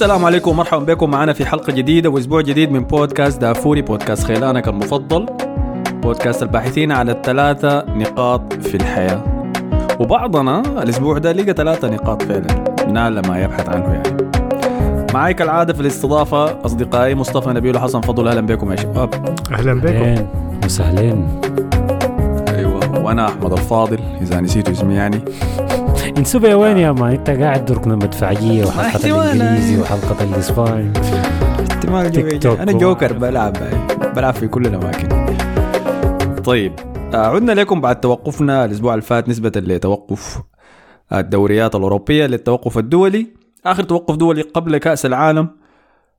السلام عليكم ومرحبا بكم. معنا في حلقة جديدة وأسبوع جديد من بودكاست دافوري بودكاست خيلانك المفضل. بودكاست الباحثين على الثلاثة نقاط في الحياة. وبعضنا الأسبوع ده لقى ثلاثة نقاط فعلا نال ما يبحث عنه يعني. معي كالعادة في الاستضافة أصدقائي مصطفى نبيل وحسن فضل. أهلا بكم يا شباب. أهلا بكم. وسهلين أيوة وأنا أحمد الفاضل إذا نسيتوا اسمي يعني. انسوب يا وين يا مان انت قاعد دركنا المدفعية وحلقة. الإنجليزي وحلقة الإسباني. احتمال تيك جوي. توك. أنا جوكر بلعب بلعب في كل الأماكن. طيب آه، عدنا لكم بعد توقفنا الأسبوع اللي فات نسبة لتوقف الدوريات الأوروبية للتوقف الدولي. آخر توقف دولي قبل كأس العالم.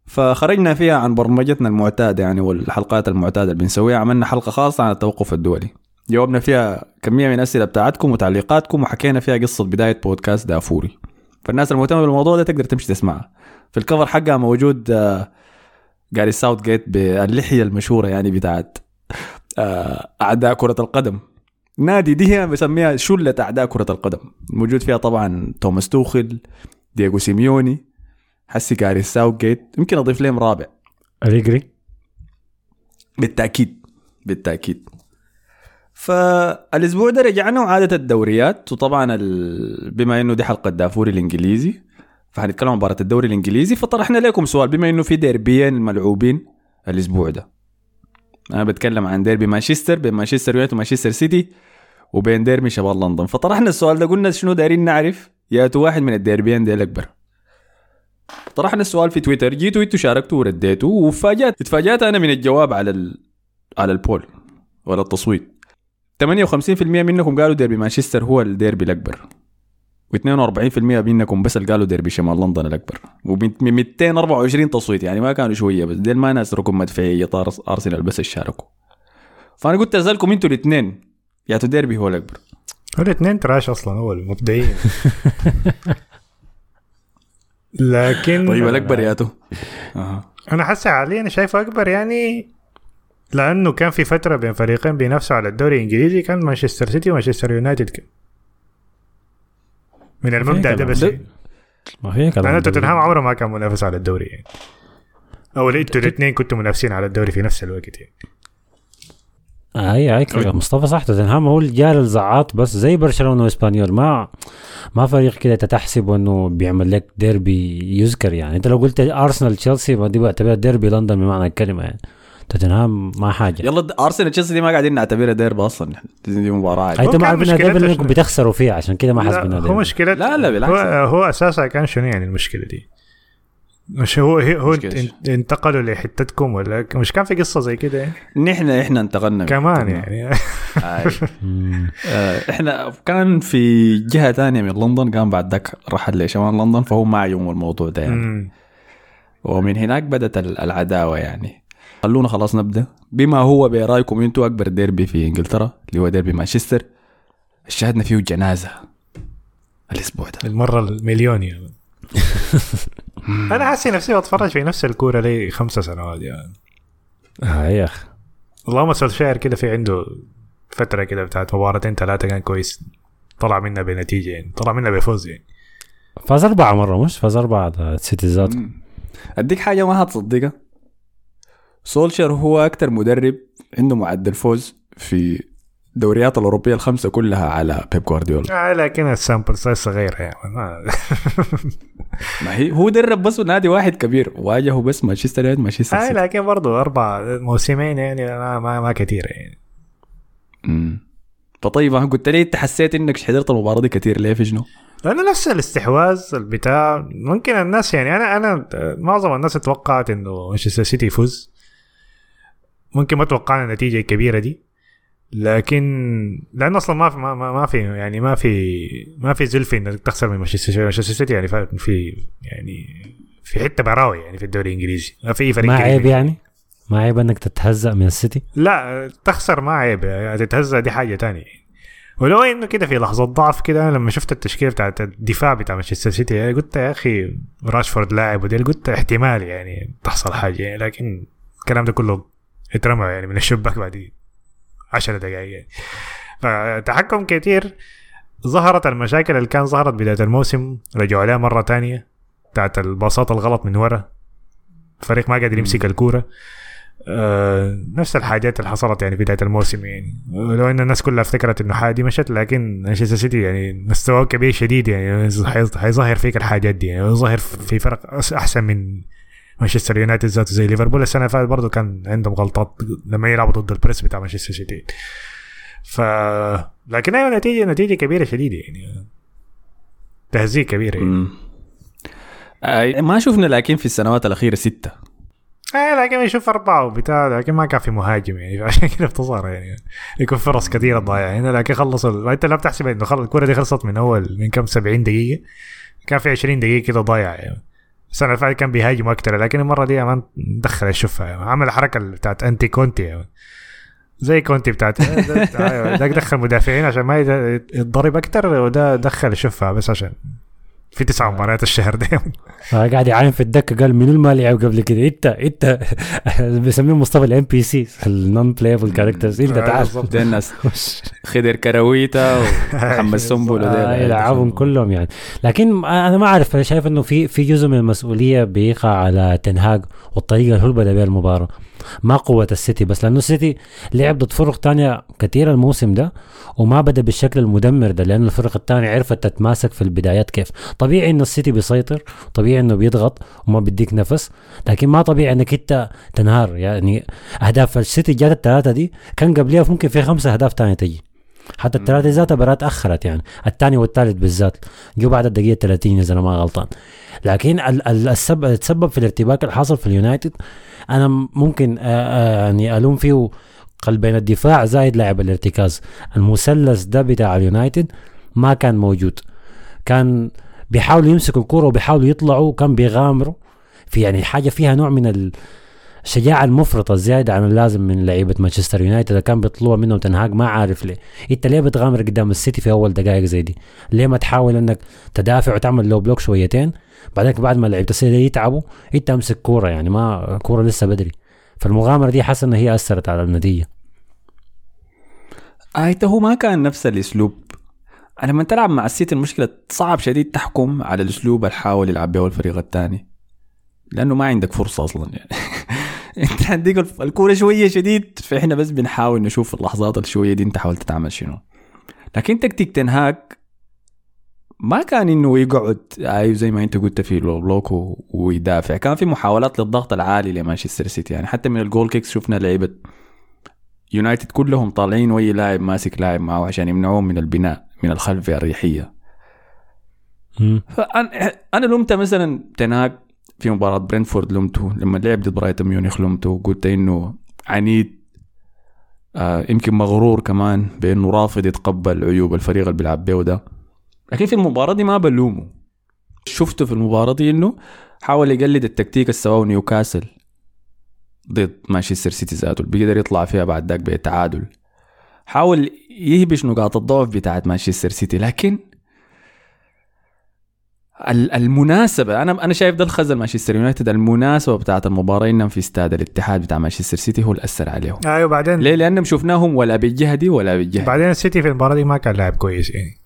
فخرجنا فيها عن برمجتنا المعتادة يعني والحلقات المعتادة اللي بنسويها عملنا حلقة خاصة عن التوقف الدولي. جاوبنا فيها كمية من الاسئله بتاعتكم وتعليقاتكم وحكينا فيها قصة بداية بودكاست دافوري. فالناس المهتمه بالموضوع ده تقدر تمشي تسمعها. في ال cover حقها موجود جاري ساوث جيت باللحيه المشهورة يعني بتاعت آه، أعداء كرة القدم. نادي دي هي بسميها شلة أعداء كرة القدم. موجود فيها طبعا توماس توخل دييغو سيميوني حسي جاري ساوث جيت يمكن أضيف لهم رابع. أليجري. بالتأكيد. بالتأكيد. فالأسبوع ده رجعنا وعادة الدوريات. وطبعا ال... بما إنه دي حلقة دافوري الإنجليزي فهنتكلم عن مباراة الدوري الإنجليزي. فطرحنا لكم سؤال. بما إنه في ديربيين الملعوبين الأسبوع ده أنا بتكلم عن ديربي مانشستر بين مانشستر يونايتد ومانشستر سيتي وبين ديربي شباب لندن. فطرحنا السؤال ده قلنا شنو دايرين نعرف؟ ياتوا واحد من الديربيين ديل أكبر. طرحنا السؤال في تويتر. جيتوا أنتوا شاركتوا ورديتوا وفاجأت اتفاجأت أنا من الجواب على ال... على ال poll ولا التصويت. 58% منكم قالوا ديربي. مانشستر هو الديربي الأكبر. و42% منكم بس اللي قالوا ديربي شمال لندن الأكبر. ومن 224 تصويت يعني ما كانوا شوية بس ديل ما ناس ركن مدفعيه أرسنال بس شاركوا. فأنا قلت اسالكم أنتوا الاثنين. يا تو ديربي هو الأكبر. الاثنين trash أصلا اول مبدئيا لكن طيب الأكبر يا تو. أها أنا حاسس حاليا شايفه أكبر يعني لأنه كان في فترة بين فريقين بينافسوا على الدوري الإنجليزي كان مانشستر سيتي ومانشستر يونايتد كان. من المبدأ ده بس. ما في كلام. لأنه توتنهام عمره ما كان منافس على الدوري يعني. أو أنتوا الاثنين كنتوا منافسين على الدوري في نفس الوقت يعني. أي أي. مصطفى صح توتنهام هو الجال الزعاط بس زي برشلونة وإسبانيول. ما ما فريق كده تحسب إنه بيعمل لك ديربي يذكر يعني. أنت لو قلت أرسنال تشيلسي ما دي بعتبرها ديربي لندن بمعنى الكلمة يعني. توتنهام ما حاجة يلا أرسنال تشيلسي دي ما قاعدين نعتبرها ديربي أصلا نحن دي مباراة هو أنتوا ما عارفين مشكلته ديربي؟ لانكم بتخسروا فيها عشان كده ما حاسبينها هو ديربي مشكلة لا، لا، بالعكس. هو, هو أساسا كان شنو يعني المشكلة دي؟ مش هو هو انت- انتقلوا لحتتكم ولا مش كان في قصة زي كده يعني؟ نحن إحنا انتقلنا كمان يعني آه. إحنا كان في جهة تانية من لندن قام بعد ذاك رحل لشمال لندن فهو ما يوم الموضوع ده يعني. ومن هناك بدت ال- العداوة يعني خلونا خلاص نبدأ. بما هو برأيكم أنتوا أكبر ديربي في إنجلترا اللي هو ديربي مانشستر شاهدنا فيه جنازة الأسبوع ده. المرة المليون يعني أنا حاسس نفسي بتفرج في نفس الكورة لي خمسة سنوات يعني. آه يا أخي. اللهم سولشاير كده في عنده فترة كده بتاعت مباراتين ثلاثة كان كويس. طلع منها بنتيجة يعني طلع منها بفوز يعني. فاز أربعة مرة مش فاز أربعة ده سيتي ذاته. أديك حاجة ما هتصدقها. سولشر هو أكتر مدرب عنده معدل فوز في الدوريات الأوروبية الخمسة كلها على بيب جوارديولا. آه لكن ال sample size صغيرة يعني. ما- هي هو درب بس نادي واحد كبير. واجهه بس مانشستر يونايتد مانشستر آه لكن برضو أربع موسمين يعني ما ما, ما كثير يعني. مم. فطيب أنا قلت لي أنت حسيت إنك حضرت المباراة دي كثير ليه؟ في شنو؟ لأنه نفس الاستحواذ البتاع. ممكن الناس يعني أنا أنا معظم الناس توقعت إنه مانشستر سيتي يفوز. ممكن ما توقعنا النتيجة الكبيرة دي لكن لأنه أصلا ما في ما, ما, ما في يعني ما في ما في زلفي إنك تخسر من مانشستر سيتي. مانشستر سيتي يعني في يعني في حتة براوي يعني في الدوري الإنجليزي. ما في فريق ما عيب. يعني؟ ما عيب إنك تتهزأ من السيتي؟ لا تخسر ما عيب. يعني تتهزأ دي حاجة تانية. ولو إنه كده في لحظة ضعف كده أنا لما شفت التشكيلة بتاعت الدفاع بتاع مانشستر سيتي قلت يا أخي راشفورد لاعب وديل قلت احتمال يعني تحصل حاجة يعني لكن الكلام ده كله اترمى يعني من الشباك بعد 10 دقائق يعني فتحكم كتير. ظهرت المشاكل اللي كان ظهرت بداية الموسم. رجعوا عليها مرة تانية. بتاعت الباصات الغلط من ورا. الفريق ما قادر يمسك الكورة. آه نفس الحاجات اللي حصلت يعني في بداية الموسم يعني. لو إن الناس كلها افتكرت إنه حادي مشت لكن مانشستر سيتي يعني مستواه كبير شديد يعني. حيظ- حيظهر فيك الحاجات دي يعني. يظهر في فرق أحسن من مانشستر يونايتد ذاته زي ليفربول. السنة اللي فاتت برضه كان عندهم غلطات لما يلعبوا ضد البريس بتاع مانشستر سيتي. ف لكن أيوه نتيجه نتيجة كبيرة شديدة يعني. تهزيء كبير يعني. آه، ما شفنا لكن في السنوات الأخيرة ستة. آه لكن يشوف أربعة وبتاع لكن ما كان في مهاجم يعني. عشان كده اختصار يعني. يكون فرص كثيرة ضايعة هنا لكن خلص ال... أنت لا بتحسب إنه خلص دي خلصت من اول من كم؟ 70 دقيقة. كان في 20 دقيقة كده ضايعة يعني. السنة اللي فاتت كان بيهاجم أكتر لكن المرة دي ما دخل يعني. عمل الحركة اللي بتاعت anti كونتي يعني. زي كونتي بتاعت أيوه ده دخل مدافعين عشان ما يت- يتضرب أكتر وده دخل الشفع بس عشان في تسع مباريات الشهر ده قاعد يعاين في الدكة قال منو ما لعب قبل كده؟ إنت إنت. بيسميه مصطفى ال NPC ال non-playable characters إنت تعال. بالضبط. دي الناس خضر كرويتا ومحمد سنبل آه، يلعبهم كلهم يعني. لكن أنا ما أعرف أنا شايف إنه في في جزء من المسؤولية بيقع على تنهاج والطريقة اللي هو بدا بها المباراة. ما قوة السيتي بس لأنه السيتي لعب ضد فرق تانية كثيره الموسم ده وما بدأ بالشكل المدمر ده لأنه الفرق الثانية عرفت تتماسك في البدايات كيف. طبيعي انه السيتي بيسيطر طبيعي إنه بيضغط وما بيديك نفس لكن ما طبيعي إنك أنت تنهار. يعني أهداف السيتي جات الثلاثه دي كان قبلها ممكن في خمسة أهداف تانية تجي. حتى الثلاثه ذاتها برا تاخرت يعني. الثاني والثالث بالذات. جو بعد الدقيقة 30 إذا أنا ما غلطان. لكن ال- ال- السبب التسبب في الارتباك اللي حصل في اليونايتد أنا ممكن آه، آه، يعني ألوم فيه قلبين. الدفاع زايد لاعب الارتكاز. المثلث ده بتاع اليونايتد ما كان موجود. كان بيحاولوا يمسكوا الكرة وبيحاولوا يطلعوا وكان بيغامروا. في يعني حاجة فيها نوع من ال- الشجاعة المفرطة زيادة عن اللازم من لعيبة مانشستر يونايتد. كان بيطلبوا منهم تنهاج ما عارف ليه. إنت ليه بتغامر قدام السيتي في أول دقائق زي دي؟ ليه ما تحاول إنك تدافع وتعمل low block شويتين؟ بعدين بعد ما لعيبة السيتي يتعبوا إنت أمسك كورة يعني ما كورة لسه بدري. فالمغامرة دي حاسس إن هي أثرت على النتيجة. آه هو ما كان نفس الأسلوب. لما تلعب مع السيتي المشكلة صعب شديد تحكم على الأسلوب اللي حاول يلعب به الفريق الثاني. لأنه ما عندك فرصة أصلا يعني. انت عندك الكورة شوية شديد. فإحنا بس بنحاول نشوف اللحظات الشوية دي انت حاولت تعمل شنو. لكن تكتيك تنهاك ما كان إنه يقعد أيوه زي ما أنت قلت في low block و- ويدافع. كان في محاولات للضغط العالي لمانشستر سيتي. يعني حتى من ال goal kicks شفنا لعيبة يونايتد كلهم طالعين وأي لاعب ماسك لاعب معه عشان يمنعوهم من البناء من الخلف بأريحية. فانا أنا لمت مثلا تنهاج في مباراة برينتفورد لمته لما لعب ضد بايرن ميونخ لمته قلت إنه عنيد آه يمكن مغرور كمان بإنه رافض يتقبل عيوب الفريق اللي بيلعب بيه ده لكن في المباراة دي ما بلومه. شفته في المباراة دي إنه حاول يقلد التكتيك اللي سواه نيوكاسل ضد مانشستر سيتي ذاته اللي بيقدر يطلع فيها بعد ذاك بتعادل. حاول يهبش نقاط الضعف بتاعت مانشستر سيتي لكن ال- المناسبة أنا أنا شايف ده الخذل مانشستر يونايتد المناسبة بتاعت المباراة إنهم في استاد الاتحاد بتاع مانشستر سيتي هو اللي أثر عليهم أيوه بعدين ليه؟ لأنهم شفناهم ولا بالجهة دي ولا بالجهة دي. بعدين السيتي في المباراة دي ما كان لاعب كويس يعني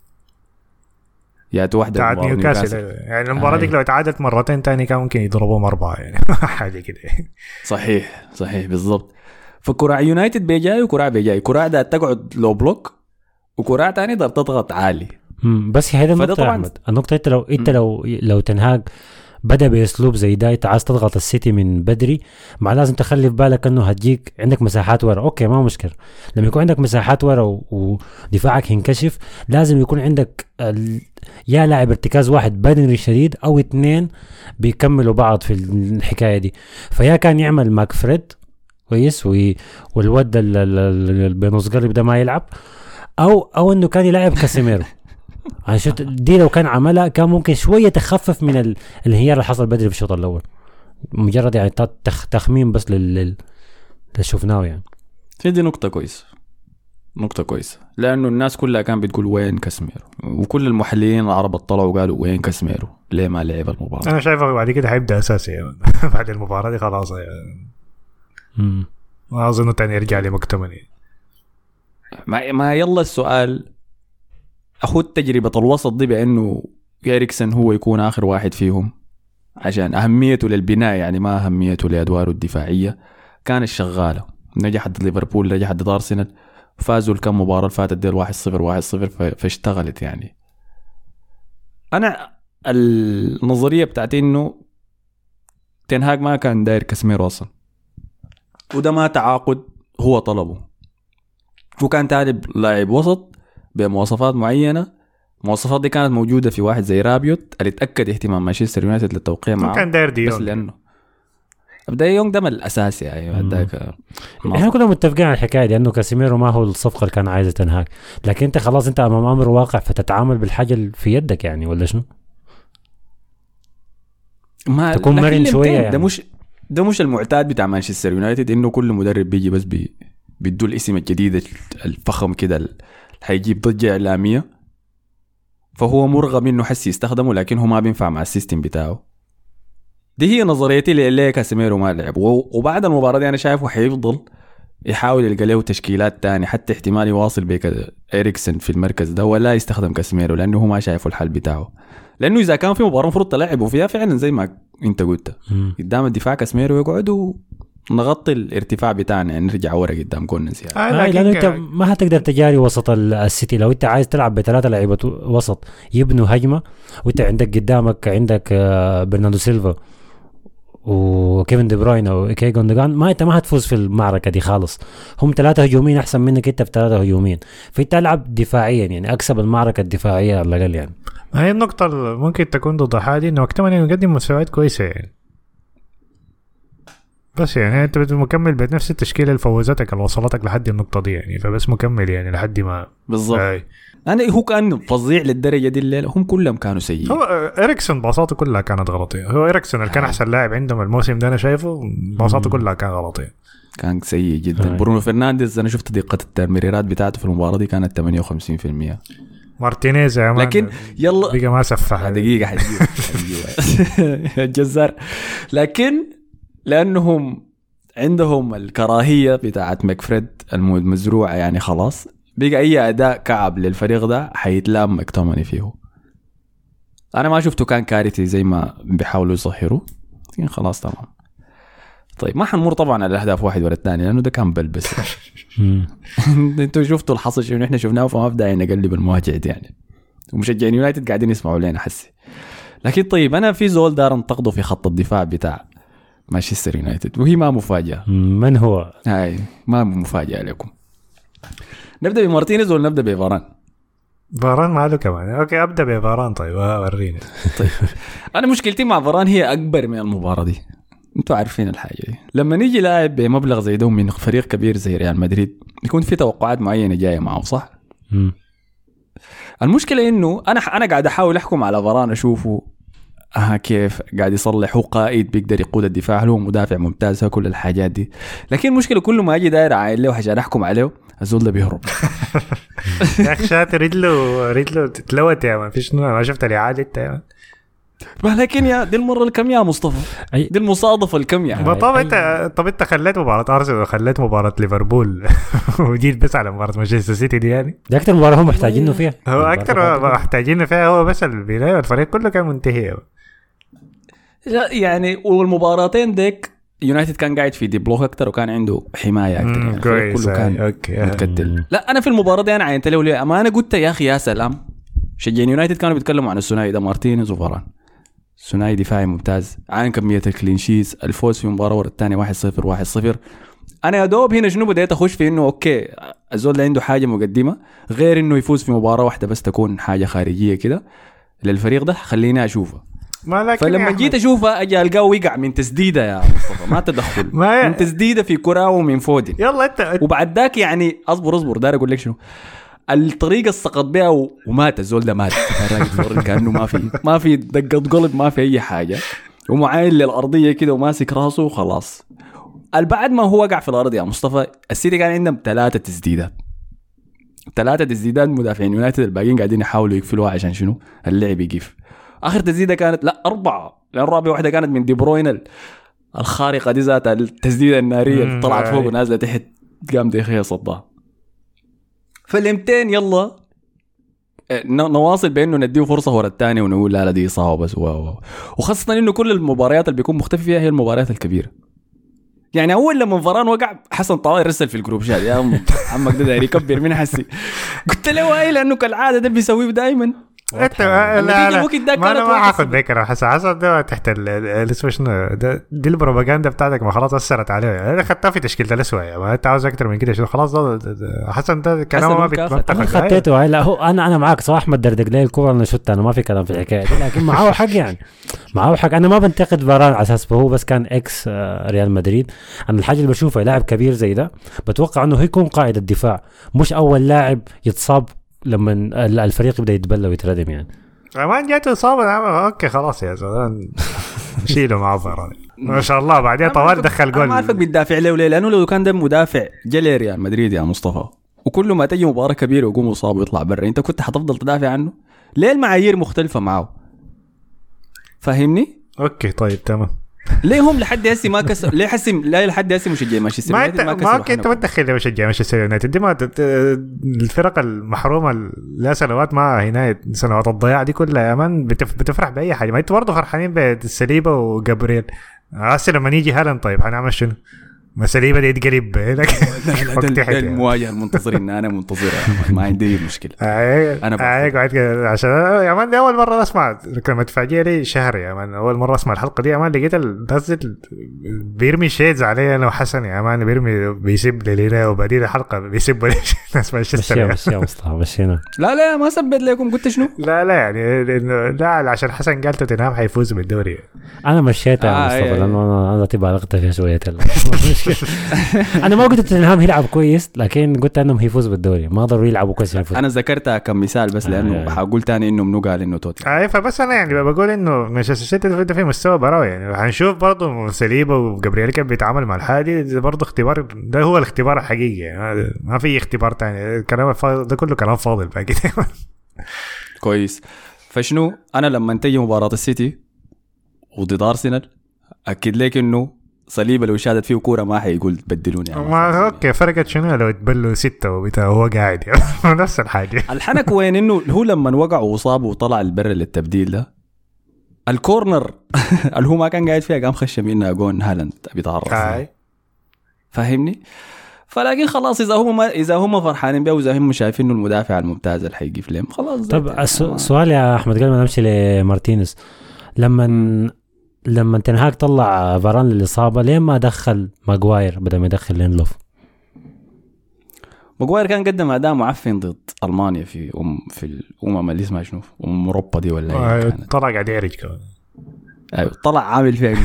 يا واحدة بتاعت مباراة نيوكاسل يعني المباراة دي آه. لو اتعادت مرتين تاني كان ممكن يضربوهم أربعة يعني حاجة كده صحيح صحيح بالضبط فكراع يونايتد بيجاي وكراع بيجاي كراع ده تقعد low block وكراع تاني ده تضغط عالي. بس هي النقطة طبعاً- أحمد. النقطة أنت لو أنت لو لو تنهاج بدأ بأسلوب زي ده إنت عايز تضغط السيتي من بدري مع لازم تخلي في بالك إنه هتجيك عندك مساحات ورا. okay ما مشكلة. لما يكون عندك مساحات ورا ودفاعك ينكشف لازم يكون عندك ال... يا لاعب ارتكاز واحد بدني شديد أو اثنين بيكملوا بعض في الحكاية دي. فيا كان يعمل ماك فريد كويس وي... والود بنص قلب ده ما يلعب أو أو إنه كان يلعب كاسيميرو. يعني شفت دي لو كان عملها كان ممكن شوية تخفف من ال- الانهيار اللي حصل بدري في الشوط الأول. مجرد يعني تخ- تخمين بس لل لل- اللي شفناه يعني. دي نقطة كويسة. نقطة كويسة. لأنه الناس كلها كان بتقول وين كاسميرو وكل المحللين العرب طلعوا وقالوا وين كاسميرو ليه ما لعب المباراة؟ أنا شايفه بعد كده حيبدا أساسي. يعني. بعد المباراة دي خلاص يعني. ما أظن تاني يرجع لمكتمل يعني. ما, ما يلا السؤال. أخذ تجربة الوسط دي بأنه إريكسن هو يكون آخر واحد فيهم عشان أهميته للبناء يعني ما أهميته لأدواره الدفاعية. كانت شغاله نجحت ضد ليفربول نجحت ضد ارسنال فازوا الكم مباراة اللي فاتت ديل 1 0 1 0 فاشتغلت يعني. أنا النظرية بتاعتي إنه تنهاج ما كان داير كاسميرو أصلا. وده ما تعاقد هو طلبه. هو كان طالب لاعب وسط. بمواصفات معينة. المواصفات دي كانت موجودة في واحد زي رابيوت اللي اتاكد اهتمام مانشستر يونايتد للتوقيع معه. كان داير بس دي يونغ لأنه أبدا يونغ ده من الأساس يعني ذاك إحنا كنا متفقين على الحكاية دي انه كاسيميرو ما هو الصفقة اللي كان عايزة تنهاك. لكن أنت خلاص أنت أمام أمر واقع فتتعامل بالحاجة اللي في يدك يعني ولا شنو؟ ما تكون مرن الامتين شوية ده يعني. مش ده مش المعتاد بتاع مانشستر يونايتد إنه كل مدرب بيجي بس بي بيدوا الاسم الجديد الفخم كده حيجيب ضجه إعلامية؟ فهو مرغم إنه حسي يستخدمه لكن هو ما بينفع مع ال system بتاعه. دي هي نظريتي ليه كاسيميرو ما لعب. وبعد المباراة دي أنا شايفه حيفضل يحاول يلقى له تشكيلات تاني حتى احتمال يواصل بك اريكسن في المركز ده ولا يستخدم كاسيميرو لأنه هو ما شايفه الحل بتاعه. لأنه إذا كان في مباراة المفروض تلعبوا فيها فعلا زي ما أنت قلت. قدام الدفاع كاسميرو يقعد ونغطي الارتفاع بتاعنا يعني نرجع ورا قدام كوننس يعني آه آه لأنه أنت ما هتقدر تجاري وسط ال- السيتي. لو أنت عايز تلعب بثلاثة لعيبة وسط يبنوا هجمة وأنت عندك قدامك عندك آه، برناردو سيلفا وكيفن دي بروين أو كي جوندوجان ما أنت ما هتفوز في المعركة دي خالص. هم ثلاثة هجوميين أحسن منك أنت في ثلاثة هجوميين فأنت العب دفاعيا يعني أكسب المعركة الدفاعية على الأقل يعني. هي النقطة اللي ممكن تكون ضد حاجة إنه وقتها انه يقدم مستويات كويسة يعني. بس يعني أنت مكمل بنفس التشكيلة اللي فوزتك اللي وصلتك لحد النقطة دي يعني فبس مكمل يعني لحد ما. بالضبط آي. أنا هو كان فظيع للدرجة دي الليلة. هم كلهم كانوا سيئين. هو اريكسون باصاته كلها كانت غلطية. هو اريكسون اللي كان. أحسن لاعب عندهم الموسم ده أنا شايفه باصاته كلها كانت غلطية. كان سيء جدا. آه. برونو فرنانديز أنا شفت دقة التمريرات بتاعته في المباراة دي كانت 58% مارتينيز يا man. لكن يلا. بقى ما سفح دقيقة حتجيب. الجزار لكن لأنهم عندهم الكراهية بتاعت ماكفريد المزروعة يعني خلاص. بقى أي أداء كعب للفريق ده حيتلام ماكتوميناي فيه. أنا ما شفته كان كارثي زي ما بيحاولوا يظهروا لكن خلاص تمام. طيب ما حنمر طبعا على الأهداف واحد ورا الثاني لأنه ده كان بلبس. أنتوا شفتوا الحصل شنو إحنا شفناه فما في داعي نقلب المواجع دي يعني. ومشجعين يونايتد قاعدين يسمعوا لنا حسي. لكن طيب أنا في زول دار انتقده في خط الدفاع بتاع مانشستر يونايتد وهي ما مفاجأة. من هو؟ هاي ما مفاجأة لكم. نبدأ بمارتينيز ولا نبدأ بفاران؟ فاران ماله كمان. okay أبدأ بفاران. طيب وريني. أنا مشكلتي مع فاران هي أكبر من المباراة دي. أنتوا عارفين الحاجة دي. لما نيجي لاعب بمبلغ زي ده من فريق كبير زي ريال مدريد يكون في توقعات معينة جاية معه صح؟ مم. المشكلة إنه أنا أنا قاعد أحاول أحكم على فاران أشوفه ها كيف قاعد يصلح هو قائد بيقدر يقود الدفاع هل هو مدافع ممتاز هو كل الحاجات دي. لكن المشكلة كل ما أجي داير عايل له عشان أحكم عليه الزول ده بيهرب. يا أخي شاطر رجله رجله تتلوت يا man فيش ما شفت الاعاده أنت يا man لكن يا دي المرة الكم يا مصطفى؟ دي المصادفه الكم يا. ما طب أنت طب أنت خليت مباراة أرسنال وخليت مباراة ليفربول وجيت بس على مباراة مانشستر سيتي دي يعني؟ دي أكثر مباراة هم محتاجينه فيها. هو أكثر ما محتاجين فيها هو بس البداية الفريق كله كان منتهي. لا، يعني والمباراتين ديك يونايتد كان قاعد في deep block أكثر وكان عنده حماية أكثر يعني كويس. كله كان okay. متكتل. لا أنا في المباراة دي أنا عينت له ليه؟ أما أنا قلت يا أخي يا سلام. شجعين يونايتد كانوا بيتكلموا عن الثنائي ده مارتينيز وفاران. ثنائي دفاعي ممتاز. عين كمية ال clean sheets. الفوز في مباراة ورا الثانية 1 0 1 0 أنا يا دوب هنا شنو بديت أخش في إنه okay الزول ده عنده حاجة مقدمة غير إنه يفوز في مباراة واحدة بس تكون حاجة خارجية كده للفريق ده خليني أشوفه. ما لكن فلما جيت اشوفه أجي ألقاه وقع من تسديدة يا مصطفى. ما تدخل. ما- من تسديدة في كرة ومن فودن يلا انت وبعد ذاك يعني أصبر أصبر داير أقول لك شنو. الطريقة اللي سقط بها و- ومات الزول ده مات. كأنه ما في ما في دقة قلب ما في أي حاجة. ومعاين للأرضية كده وماسك راسه وخلاص. بعد ما هو وقع في الأرض يا مصطفى السيتي كان عندهم ثلاثة تسديدات. ثلاثة تسديدات مدافعين. يونايتد الباقيين قاعدين يحاولوا يقفلوها عشان شنو؟ اللعب يقف. آخر تسديدة كانت لا أربعة لأن رابع واحدة كانت من دي بروين ال- الخارقة دي ذاتها التسديدة النارية اللي طلعت فوق. ونازلة تحت قام ديخيا صدها. فالإمتين يلا. ن- نواصل بأنه نديه فرصة ورا الثانية ونقول لا لا دي إصابة بس و وخاصة إنه كل المباريات اللي بيكون مختفي فيها هي المباريات الكبيرة. يعني أول لما فران وقع حسن طوال رسل في الجروب شات يا عم عمك ده داير يكبر من حسي. قلت له اي لأنه كالعادة ده بيسويه دائما إنت لا لا. الوقت ده ما أنا ما صفر. ذكر حسن حسن ده تحت ال- ال- اسمه شنو دي البروباغندا بتاعتك ما خلاص أثرت عليه أنا خدتها في تشكيلة الاسوء يا ما أنت عاوز أكثر من كده شنو خلاص ده- حسن ده كلامه ما. بيتاخذ أنا خطيته. لا هو أنا أنا معك صح أحمد دردق لي الكوره أنا شفت أنا ما في كلام في الحكاية دي لكن معاه حق يعني. معاه حق. أنا ما بنتقد فاران على أساس هو بس كان إكس آه، ريال مدريد. أنا الحاجة اللي بشوفها لاعب كبير زي ده بتوقع إنه هو يكون قائد الدفاع. مش أول لاعب يتصاب لما ال- الفريق يبدأ يتبلى ويتردم يعني. ما جاته اصابه أوكي خلاص يا زلمة. نشيله مع ما شاء الله بعدين طوال دخل أنا ما عارفك جول بتدافع له ليه لأنه لو كان ده مدافع جلي ريال مدريد يا مصطفى؟ وكل ما تجي مباراة كبيرة ويقوم مصاب ويطلع برا. أنت كنت حتفضل تدافع عنه؟ ليه المعايير مختلفة معه؟ فاهمني؟ أوكي طيب تمام. ليه هم لحد هسه ما كسر ليه حسي لا لحد هسه مشجعين مانشستر ما يونايتد انت ما أوكي أنت ما حنكهم. تدخل مشجع مانشستر يونايتد دي ما الفرق المحرومة لها سنوات ما هنا سنوات الضياع دي كلها يا man بتف بتفرح بأي حاجة ما أنتوا برضه فرحانين بساليبا وجابرييل هسه لما يجي هالاند طيب حنعمل شنو؟ ساليبا دي يتقلب هناك لا لا وقت ده- ده تحت يعني. المواجهة المنتظر ان أنا منتظرها ما عندي اي مشكلة. أنا أنا أنا بفهم. قاعد كده عشان يا man دي أول مرة أسمع كلمه تفاجئ لي شهر يا man. أول مرة أسمع الحلقة دي يا man. لقيت الناس بيرمي shades علي أنا وحسن يا man. بيرمي بيسب لي هنا وبعدين الحلقة بيسب لي ناس مانشستر. مشيها مصطفى مشينا. لا لا ما سبت لكم. قلت شنو؟ لا لا يعني إنه- لا عشان حسن قال توتنهام حيفوز بالدوري. أنا مشيتها يا آه، مصطفى إيه. لأنه أنا تبغى بالغت فيها شوية. أنا ما قلت توتنهام يلعب كويس لكن قلت إنهم هيفوزوا بالدوري. ما ضروري يلعبوا كويس يفوزوا أنا ذكرتها كمثال بس آه، لأنه آه. حقول تاني إنه منو قال انه توتي اي فبس أنا يعني بقول إنه مانشستر سيتي ده في مستوى براوي يعني حنشوف برضه سليبة وجابرييل كيف بيتعامل مع الحادي ده برضه اختبار ده هو الاختبار الحقيقي يعني ما في اختبار تاني. الكلام ده كله كلام فاضي باقي. كويس. فشنو؟ أنا لما تجي مباراة السيتي وضد أرسنال أكد لك إنه صليبه لو شادت فيه كورة ما حيقول بدلوني يا ما أوكي فرقت شنو؟ لو تبلوا ستة وبتاع وهو قاعد. يعني نفس الحاجة. الحنك وين؟ إنه هو لما وقع وصاب وطلع البر للتبديل ده الكورنر اللي هو ما كان قاعد فيها قام خش منها جون هالاند بيتعرف فاهمني؟ فلكن خلاص إذا هم إذا هم فرحانين بيه وإذا هم شايفين إنه المدافع الممتاز اللي حيجي لهم خلاص طب ده- الس- سؤال يا أحمد قبل ما نمشي لمارتينيز. لما لما تنهاك طلع فاران للإصابة ليه ما دخل ماجواير بدل ما يدخل لينلوف ماجواير كان قدم أداء معفن ضد ألمانيا في أم في الأمم اللي اسمها شنو؟ أم أوروبا دي ولا إيه؟ طلع قاعد يعرج كمان أيوه. طلع عامل فيها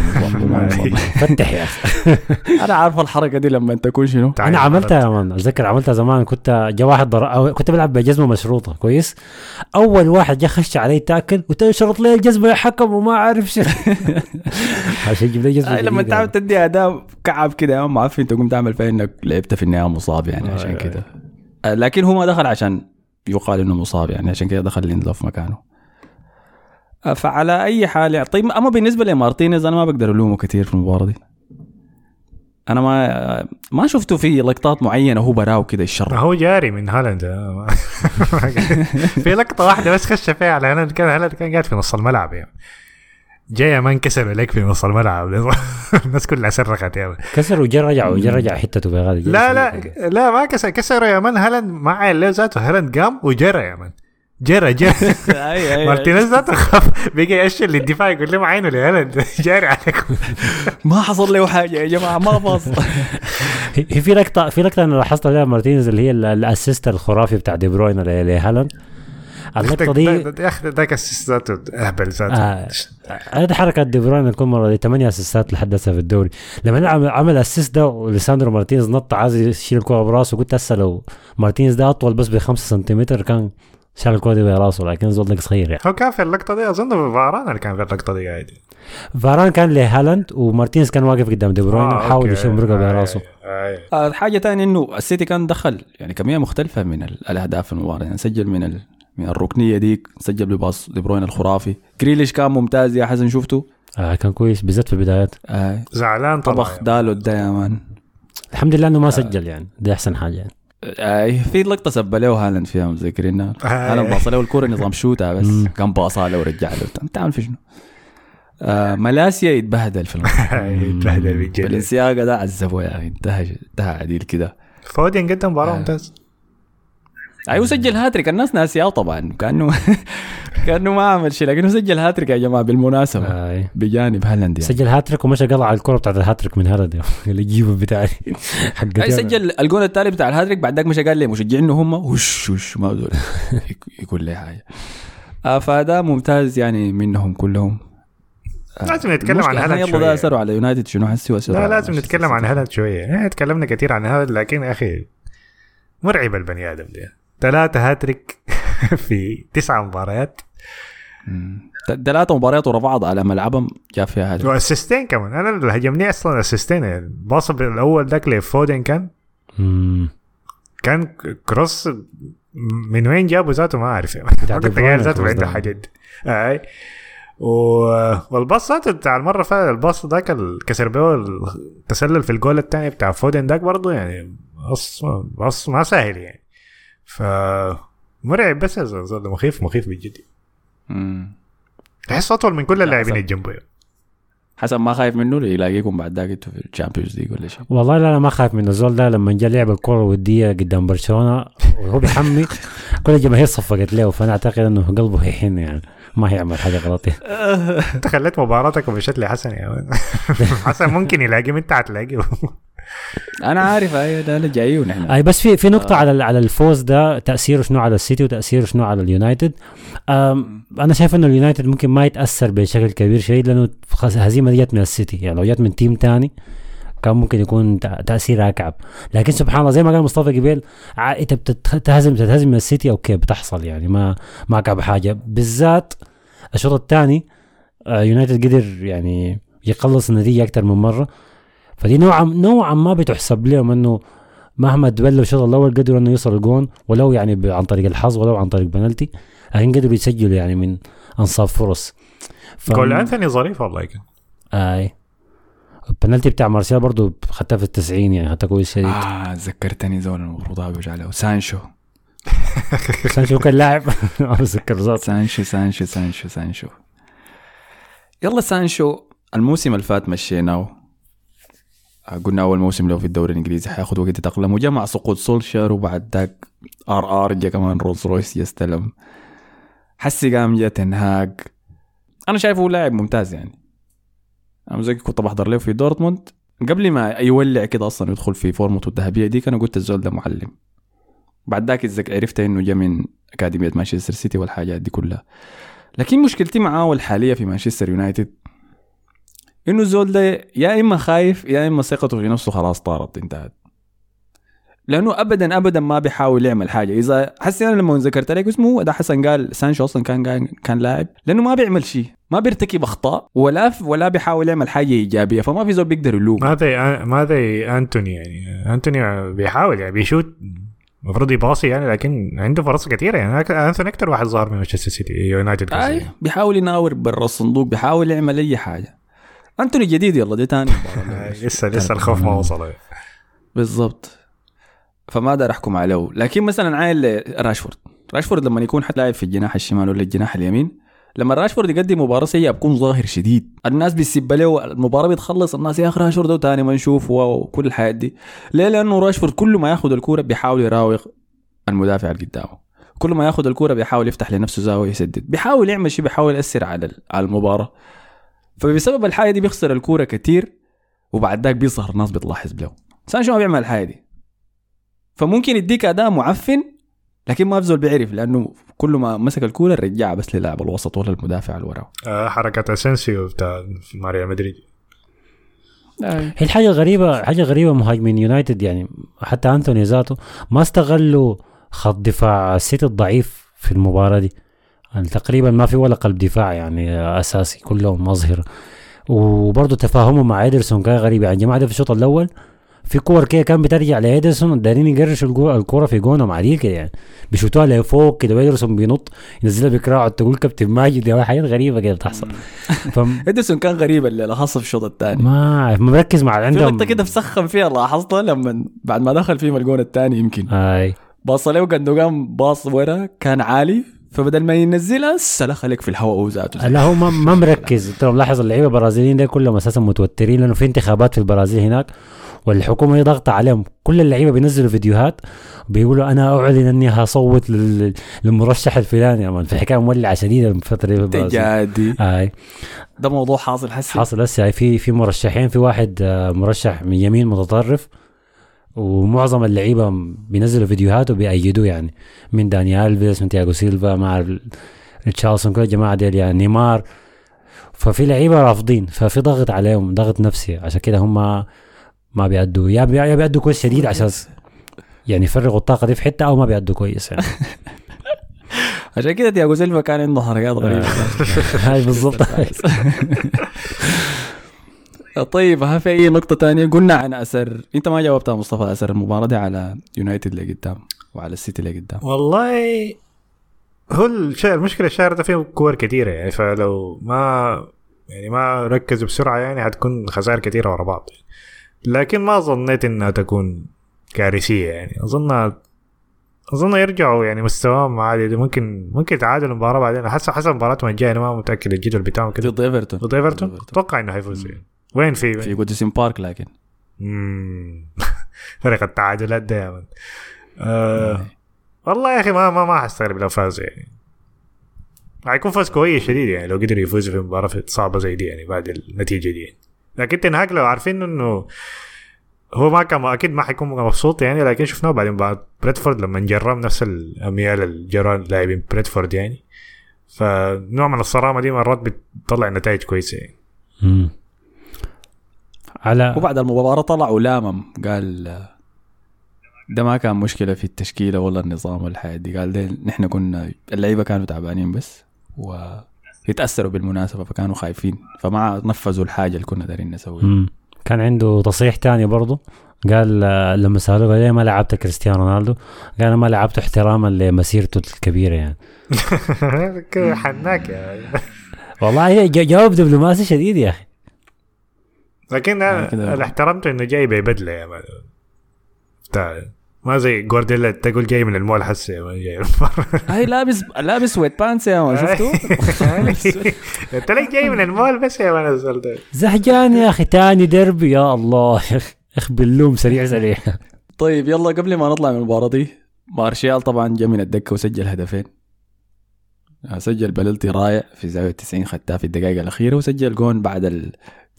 فتح يا أخي. أنا عارف الحركة دي لما تكون شنو؟ أنا عملتها يا مان أتذكر عملتها زمان. كنت جا واحد ضر... أو كنت بلعب بجزمة مشروطه كويس؟ أول واحد جا خش علي تاكل وتشرط لي الجزمة يا حكم وما عارف شو عشان يجيب لي جزمة لما جديدة. تعمل تدي اداء كعب كده. يا عم معفن تقوم تعمل فيها إنك لعبت في النهاية مصاب يعني آه، عشان. كده. آه لكن هو ما دخل عشان يقال إنه مصاب يعني عشان كده دخل ليندلوف مكانه. فعلى أي حال يعني طيب أما بالنسبة لمارتينيز أنا ما بقدر ألومه كثير في المباراة دي. أنا ما ما شفته في لقطات معينة هو براو كده ما الشر هو جاري من هالاند. في لقطة واحدة بس خش فيها على هالاند كان هالاند كان قاعد في نص الملعب يعني. جاي ما انكسر لك في نص الملعب. الناس كلها صرخت يا man. كسر وجا رجع وجا رجع حتته بغادي لا لا لا ما كسر كسر يا man هالاند ما عيل ذاته. هالاند قام وجرى يا man جرى جرى. أي- أي- مارتينيز ذاته خاف بقى يأشر للدفاع يقول لهم عينه لهالاند جاري عليكم. ما حصل له حاجة يا جماعة ما هي في لقطة في لقطة أنا لاحظتها لها مارتينيز اللي هي ال- ال assist الخرافي بتاع دي بروين لهالاند. اللقطة دي يا أخي ذاك ال assist ذاته أهبل ذاته. آه. هذه حركة دي بروين كل مرة دي 8 أسيستات لحد هسه في الدوري. لما عمل عمل assist ده وليساندرو مارتينيز نط عايز يشيل الكورة براسه قلت هسه لو مارتينيز ده أطول بس ب 5 سنتيمتر كان شال الكوره دي براسه لكن زول صغير يعني. هو كان في اللقطة دي؟ أظن فاران اللي كان في اللقطة دي قاعد فاران كان لهالاند ومارتينيز كان واقف قدام دي بروين آه، وحاول أوكي. يشيل مرقة آه، براسه آه. آه، حاجة تانية إنه السيتي كان دخل يعني كمية مختلفة من ال- الأهداف في المباراة. يعني سجل من ال... من الركنية ديك سجل ب pass دي بروين الخرافي. جريليش كان ممتاز يا حسن شفته؟ آه كان كويس بالذات في البدايات. آه. زعلان طبعا. طبخ دالو ده يا man. الحمد لله إنه ما سجل يعني. دي أحسن حاجة يعني. في لقطة سب له هالاند فيها مذكرينها آه. هالاند باص له الكورة نظام شوتها بس. كان باصها له ورجع له. انت عامل في شنو؟ آه ملاسيا يتبهدل في يتبهدل بجد. بالانسياقه ده عذبه يا أخي. انتهى انتهى عديل كده. فودين قدم مباراة آه. ممتاز أيوه سجل هاتريك. الناس ناسياه طبعا. كأنه كأنه ما عمل شيء لكنه سجل هاتريك يا جماعة بالمناسبة. آه. بجانب هالاند يعني سجل هاتريك ومشى قلع الكرة بتاعت الهاتريك من هالاند اللي يجيبه بتاعي. حق أي سجل الجون التالي بتاع الهاتريك بعد ذاك مشى قال لي مشجعين هم. وش وش ما دول يقول لي حاجة آه فده ممتاز يعني منهم كلهم. آه، لازم نتكلم عن هالاند يلا ده شوية. اثروا على يونايتد شنو حسي لا لازم نتكلم عن. هالاند شوية. تكلمنا كثير عن هالاند لكن يا أخي مرعب البني آدم ده. ثلاثة هاتريك في تسعة مباريات. ثلاثة مباريات ورا بعض على ملعبهم جاب فيها هذا وأسيستين كمان أنا اللي هجمني أصلا أسيستين يعني ال pass الأول ذاك لفودن كان مم. كان cross من وين جابه ذاته ما أعرف يعني ذاته عنده ده. حاجات. أي و- وال pass ذاته بتاع المرة فاتت ال pass ذاك اللي كسر بيه التسلل في الجول الثاني بتاع فودن ذاك برضه يعني pass pass ما سهل يعني ف مرعب بس مخيف مخيف بجد مم. تحس أطول من كل اللاعبين. اللي جنبه حسن ما خايف منه يلاقيكم بعد ذاك أنتوا في ال Champions League ولا شيء والله لا أنا ما خايف من الزول ده لما جاء لعب الكرة ودية قدام برشلونة وهو بيحمي كل الجماهير صفقت له فأنا أعتقد إنه قلبه هيحن يعني ما هيعمل حاجة غلط. أنت خليت مباراتك ومشيت لحسن يا. حسن ممكن يلاقي انت هتلاقيه أنا عارف اي ده أنا جاي ونحن. أي بس في في نقطة على على الفوز ده تأثيره شنو على السيتي وتأثيره شنو على اليونايتد؟ أنا شايف إنه اليونايتد ممكن ما يتأثر بشكل كبير شديد لأنه دي جت من السيتي. يعني لو جت من team تاني كان ممكن يكون تأثيرها أكعب. لكن سبحان الله زي ما قال مصطفى قبيل إنت بتتهزم تتهزم من السيتي أوكي بتحصل يعني ما ما أكعب حاجة. بالذات الشوط الثاني يونايتد قدر يعني يقلص النتيجة أكثر من مرة. فدي نوعا نوعا ما بتحسب لهم إنه مهما تبلوا الشوط الأول قدروا إنه يوصلوا الجون ولو يعني عن طريق الحظ ولو عن طريق بنالتي لكن قدروا يسجلوا يعني من أنصاف فرص. ف... جول أنثوني ظريف والله كان آي. البنالتي بتاع مارسيال برضه خدتها في التسعين يعني خدتها كويس شديد. آه ذكرتني زول المفروض ابوج عليه. سانشو. سانشو كان لاعب. اتذكر ذات سانشو سانشو سانشو سانشو. يلا سانشو الموسم اللي فات مشيناه قلنا أول موسم له في الدوري الإنجليزي حياخذ وقت يتأقلم وجا مع سقوط سولشر وبعد ذاك RR جا كمان رولز رويس يستلم. حسي قام جا تنهاج أنا شايفه لاعب ممتاز يعني. أنا زي كنت بحضر له في دورتموند. قبل ما يولع كده أصلا يدخل في فورمته الذهبية دي أنا قلت الزول ده معلم. بعد ذاك إذا عرفت إنه جا من أكاديمية مانشستر سيتي والحاجات دي كلها. لكن مشكلتي معاه الحاليه في مانشستر يونايتد إنه الزول ده يا إما خايف يا إما ثقته في نفسه خلاص طارت انتهت. لأنه ابدا ابدا ما بيحاول يعمل حاجة. إذا حسي أنا لما ذكرت لك اسمه ده حسن قال سانشو أصلا كان كان, كان لاعب لأنه ما بيعمل شيء. ما بيرتكب أخطاء ولا ولا بيحاول يعمل حاجة إيجابية. فما في زول بيقدر يلوم. ما زي ما زي أنتوني يعني. أنتوني بيحاول يعني بيشوت. المفروض يباصي يعني لكن عنده فرص كثيرة يعني. أنتوني أكثر واحد ظهر من مانشستر سيتي يونايتد. أي بيحاول يناور برا الصندوق بيحاول يعمل أي حاجة. أنتوني جديد يلا دي تاني آه، لسه لسه الخوف ما وصل. بالضبط. فما أقدر أحكم عليه لكن مثلا عايل راشفورد. راشفورد لما يكون حتى لاعب في الجناح الشمال ولا الجناح اليمين لما راشفورد يقدم مباراة سيئة بكون ظاهر شديد. الناس بتسب له المباراة بتخلص الناس يا أخي راشفورد وتاني ما نشوف وكل الحياة دي. ليه؟ لأنه راشفورد كل ما ياخذ الكورة بيحاول يراوغ المدافع اللي قدامه. كل ما ياخذ الكورة بيحاول يفتح لنفسه زاوية يسدد. بيحاول يعمل شيء بيحاول يأثر على على المباراة. فبسبب الحاجة دي بيخسر الكورة كتير وبعد ذاك بيظهر الناس بتلاحظ له سانشو ما بيعمل الحاجة دي. فممكن يديك اداء معفن لكن ما بزول بيعرف لأنه كل ما مسك الكورة رجعها بس للاعب الوسط ولا المدافع اللي وراه. آه، حركة اسنسيو بتاع في ماريا مدريد. هي الحاجة الغريبة حاجة غريبة مهاجمين يونايتد يعني حتى أنتوني ذاته ما استغلوا خط دفاع السيتي الضعيف في المباراة دي. يعني تقريبا ما في ولا قلب دفاع يعني أساسي كلهم مظهر. وبرضه تفاهمه مع إيدرسون كان غريب. يعني جماعة ده في الشوط الأول في كور كده كان بترجع لإيدرسون دارين يقرشوا الكوره في جونهم عريقه يعني. بيشوتوها لفوق كده وإيدرسون بينط ينزلها بكراعه تقول كابتن ماجد يا حاجات غريبة كده بتحصل. ادرسون كان غريب الليلة خاصه في الشوط الثاني. ما مركز مع في عندهم. لقطه كده مسخن فيها لاحظتها لما بعد ما دخل فيهم الجون الثاني يمكن. اي باص له قام باص ورا كان عالي. فبدل ما ينزلها سلخ عليك في الهواء هو ذاته لا هو ما, ما مركز. انت لو ملاحظ اللعيبة البرازيليين ده كلهم أساسا متوترين لأنه في انتخابات في البرازيل هناك والحكومة هي ضاغطة عليهم. كل اللعيبة بينزلوا فيديوهات بيقولوا أنا أعلن إني هصوت لل- للمرشح الفلاني. يا مان في حكاية مولعه شديدة الفترة دي في البرازيل. جادي أي ده موضوع حاصل حسي حاصل هسه. هاي في في مرشحين في واحد آه، مرشح من يمين متطرف. ومعظم اللعيبة بينزلوا فيديوهات وبيأيدوه يعني. من داني ألفيس من تياغو سيلفا مع ريتشارلسون كل الجماعة ديل يعني. نيمار. ففي لعيبة رافضين ففي ضغط عليهم ضغط نفسي. عشان كده هم ما بيأدوا. يا يا بيأدوا كويس شديد عشان يعني يفرغوا الطاقة دي في حتة أو ما بيأدوا كويس يعني. عشان كده تياجو سيلفا كان عنده حركات غريبة. هاي بالضبط. طيب ها في أي نقطة تانية؟ قلنا عن أثر. أنت ما جاوبتها مصطفى أثر المباراه دي على يونايتد اللي قدام وعلى السيتي اللي قدام. والله هو الشيء المشكلة الشهر ده فيه كور كثيره يعني فلو ما يعني ما ركزوا بسرعة يعني حتكون خسائر كثيره ورا بعض. لكن ما ظنيت إنها تكون كارثية يعني. اظن أظن يرجعوا يعني مستواهم عادي. ممكن ممكن يتعادلوا المباراة بعدين. حسب حسب مباراتهم الجايه أنا ما متأكد. الجدول بتاعهم كده. ضد إيفرتون؟ ضد إيفرتون. أتوقع إنه حيفوز يعني. وين في في جوديسون بارك لكن. فرق التعادلات يا من. آه. والله يا أخي ما ما ما حستغرب لو فاز يعني حيكون فوز كويس شديد يعني لو قدروا يفوزوا في مباراة صعبة زي دي يعني بعد النتيجة دي يعني. لكن تنهاك لو عارفين إنه هو ما كان أكيد ما حيكون مبسوط يعني لكن شفناه بعدين بعد بريدفورد لما جرب نفس الاميال الجران لاعبين بريدفورد يعني فنوع من الصرامة دي مرات بتطلع نتائج كويسة يعني. على وبعد المباراة طلع ولامم قال ده ما كان مشكلة في التشكيلة ولا النظام ولا الحياة دي قال ده نحن كنا اللعيبة كانوا تعبانين بس ويتأثروا بالمناسبة فكانوا خايفين فما نفذوا الحاجة اللي كنا دايرين نسويها. كان عنده تصريح تاني برضه قال لما سألوه قال ليه ما لعبت كريستيانو رونالدو؟ قال أنا ما لعبته احتراما لمسيرته الكبيرة يعني. حناك يا والله جواب دبلوماسي شديد يا أخي. لكن يعني أنا. اللي احترمته إنه جاي ببدلة يا مان بتاع ما زي جوارديولا تقول جاي من المول حسي يا مان جاي. هاي لابس لابس sweatpants يا مان شفتوا؟ أنت ليك جاي من المول بس يا مان زهجان يا أخي تاني دربي يا الله. يا أخي أخ باللوم سريع سريع. طيب يلا قبل ما نطلع من المباراة دي مارشال طبعا جا من الدكة وسجل هدفين. سجل بلنتي رائع في زاوية 90 خدتها في الدقائق الأخيرة وسجل جون بعد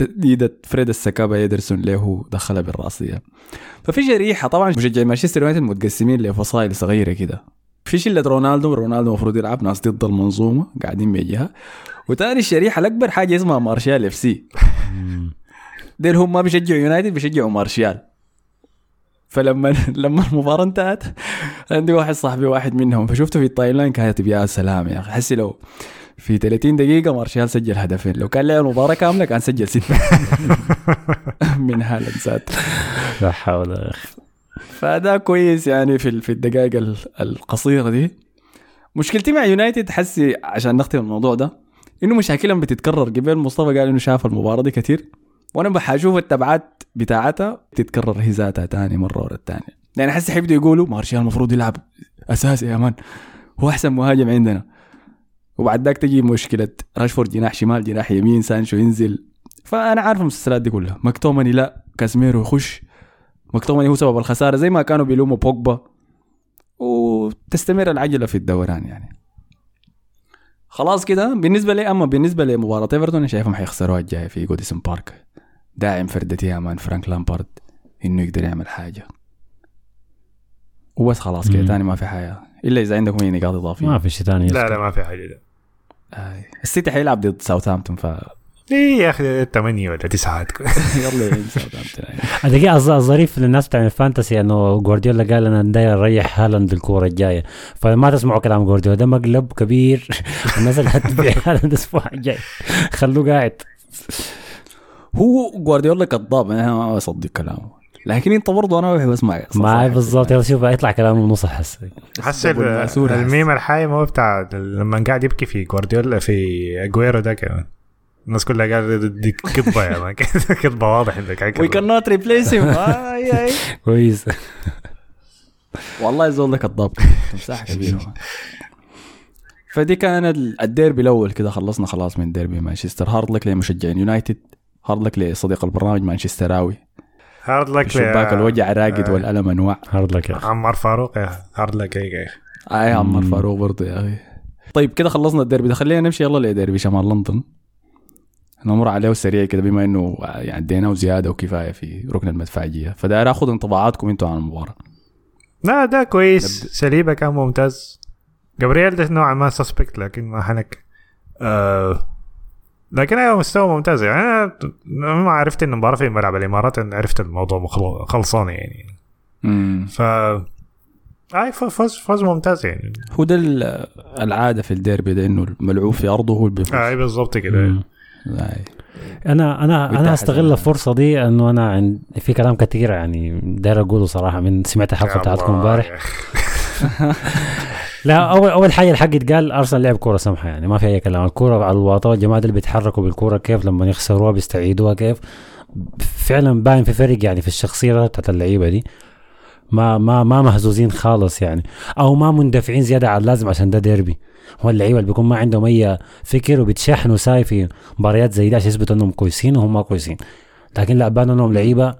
تسديدة فريد السكابا يدرسون له دخلها بالرأسية. ففي شريحة طبعا مشجعي مانشستر يونايتد متقسمين لفصائل صغيرة كده. في شلة رونالدو. رونالدو المفروض يلعب ناس ضد المنظومة قاعدين بيجيها وتاني الشريحة الأكبر حاجة اسمها مارشال FC. ديل هم ما بيشجعوا يونايتد بيشجعوا مارشال. فلما لما المباراة انتهت عندي واحد صاحبي واحد منهم فشفته في ال timeline كاتب يا سلام يا أخي. حسي لو في 30 دقيقة مارشال سجل هدفين. لو كان لعب المباراة كاملة كان سجل ستة من هالاند ذات لا حول ولا قوة. فده كويس يعني في في الدقائق ال- القصيرة دي. مشكلتي مع يونايتد حسي عشان نختم الموضوع ده إنه مشاكلهم بتتكرر. قبل مصطفى قال إنه شاف المباراة دي كتير. وأنا بحاشوف التبعات بتاعتها تتكرر هي ذاتها تاني مرة ورا الثانية يعني حسي حيبدوا يقولوا مارشال المفروض يلعب أساسي يا مان. هو أحسن مهاجم عندنا. وبعد ذاك تجي مشكلة راشفورد جناح شمال جناح يمين سانشو ينزل. فأنا عارف المسلسلات دي كلها. مكتومني لا كاسميرو يخش. مكتومني هو سبب الخسارة زي ما كانوا بيلوموا بوجبا. وتستمر العجلة في الدوران يعني. خلاص كده بالنسبة لي أما بالنسبة لمباراة إيفرتون أنا شايفهم حيخسروها الجاية في جوديسون بارك. داعم فردتي يا مان فرانك لامبارد إنه يقدر يعمل حاجة. وبس خلاص كده. تاني ما في حاجة إلا إذا عندكم اي نقاط إضافية. ما في شيء ثاني لا لا ما في حاجة ده آه. السيتي حيلعب ضد ساوثهامبتون ف إيه يا أخي ثمانية ولا تسعة. يلا يا ساوثهامبتون. الدقيقة الظ- الظريف للناس بتاع ال fantasy إنه جوارديولا قال أنا داير أريح هالاند الكورة الجاية. فما تسمعوا كلام جوارديولا ده مقلب كبير. الناس اللي هتبيع هالاند الأسبوع الجاي. خلوه قاعد. هو جوارديولا كذاب أنا ما أصدق كلامه. لكن انت برضه أنا بحب اسمع معي بالضبط. يلا شوف يطلع كلام النص حس. حس. الميم الحايم هو بتاع لما قاعد يبكي في جوارديولا في أجويرو ده كمان الناس كلها قاعدة دي كذبة يا مان. كذبة واضح إنك وي كان نوت ريبليس هيم كويس. والله الزول ده كذاب تمساح كبير فدي كان ال- الديربي الأول. كده خلصنا خلاص من ديربي مانشستر. hard luck لمشجعين يونايتد. hard luck لصديق البرنامج مانشستراوي. هارد لك الشباك الوجع راقد والألم أنواع. هارد لك يا أخي. عمار فاروق يا هارد لك يا أخي أي آه عمر فاروق برضه يا أخي. طيب كده خلصنا الديربي ده. خلينا نمشي يلا لديربي شمال لندن. نمر عليه سريع كده بما إنه يعني اديناه زيادة وكفاية في ركن المدفعيه فداير آخذ انطباعاتكم أنتم عن المباراة. لا ده كويس. سليبه كان ممتاز. جابرييل ده نوعا ما سسبكت لكن ما حنك. آه لكن أيوه مستوى ممتاز يعني. أنا لما عرفت ان المباراه في ملعب الإمارات أنا عرفت الموضوع خلصان يعني. امم ف أي فوز فوز ممتاز يعني. هو ده ال- العادة في الديربي ده إنه الملعوب في أرضه هو اللي بيفوز. أي بالضبط كده. أنا أنا أنا استغل حاجة- الفرصة دي إنه أنا عند في كلام كثير يعني داير أقوله صراحة من سمعت الحلقة بتاعتكم امبارح. لا اول أول حاجة الحق يتقال أرسنال لعب كورة سمحة يعني ما في أي كلام. الكورة على الواطة والجماعه اللي بيتحركوا بالكورة كيف؟ لما يخسروها بيستعيدوها كيف؟ فعلا باين في فرق يعني في الشخصية بتاعت اللعيبة دي. ما ما ما مهزوزين خالص يعني. أو ما مندفعين زيادة على اللازم عشان ده ديربي. هو اللعيبة اللي بيكون ما عندهم أي فكر وبيتشحنوا ساي في مباريات زي دي عشان يثبتوا إنهم كويسين وهم ما كويسين. لكن لا بان إنهم لعيبة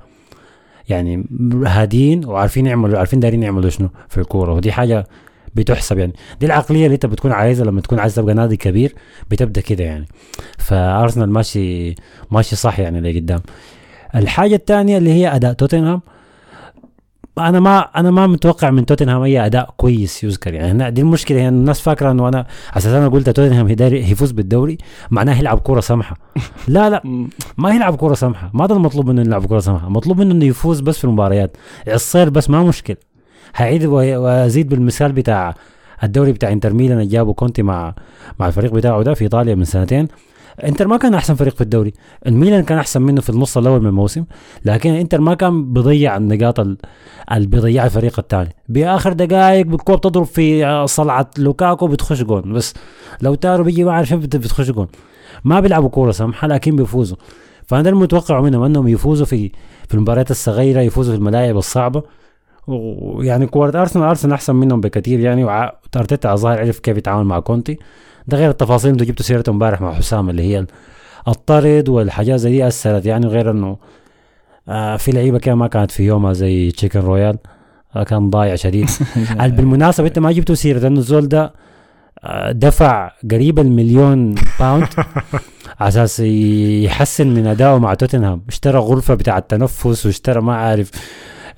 يعني هادين وعارفين يعملوا عارفين دايرين يعملوا شنو في الكورة. ودي حاجة بتحسب يعني. دي العقلية اللي انت بتكون عايزها لما تكون عايز تبقى نادي كبير بتبدأ كده يعني. فأرسنال ماشي ماشي صح يعني لقدام الحاجة الثانية اللي هي أداء توتنهام أنا ما أنا ما متوقع من توتنهام أي أداء كويس يذكر يعني. دي المشكلة يعني الناس فاكرة إنه أنا أساسا أنا قلت توتنهام هيفوز بالدوري معناه يلعب كوره سمحة. لا لا. ما يلعب كوره سمحة. ما ده المطلوب منه يلعب كوره سمحة. مطلوب منه إنه يفوز بس في المباريات. الصير بس ما مشكل هعيد وأزيد بالمثال بتاع الدوري بتاع إنتر ميلان اللي جابوا كونتي مع مع الفريق بتاعه ده في إيطاليا من سنتين. إنتر ما كان أحسن فريق في الدوري. الميلان كان أحسن منه في النص الأول من الموسم لكن إنتر ما كان بيضيع النقاط ال- اللي بيضيعها الفريق الثاني بآخر دقائق بالكوره بتضرب في صلعة لوكاكو بتخش جون. بس لاوتارو بيجي ما عارف بت- بتخش جون. ما بيلعبوا كورة سمحة لكن بيفوزوا. فأنا المتوقع منهم إنهم يفوزوا في في المباريات الصغيرة يفوزوا في الملاعب الصعبة. ويعني كورة أرسنال أرسنال أحسن منهم بكثير يعني وأرتيتا الظاهر عرف كيف يتعامل مع كونتي. ده غير التفاصيل اللي جبتوا سيرته امبارح مع حسام اللي هي الطرد والحاجات زي دي أثرت يعني غير إنه آه في لعيبة كده ما كانت في يومها زي تشيكن رويال آه كان ضايع شديد. قال بالمناسبة انت ما جبتوا سيره إنه الزول ده آه، دفع قريب المليون pound على أساس يحسن من ادائه مع توتنهام. اشترى غرفة بتاع التنفس واشترى ما عارف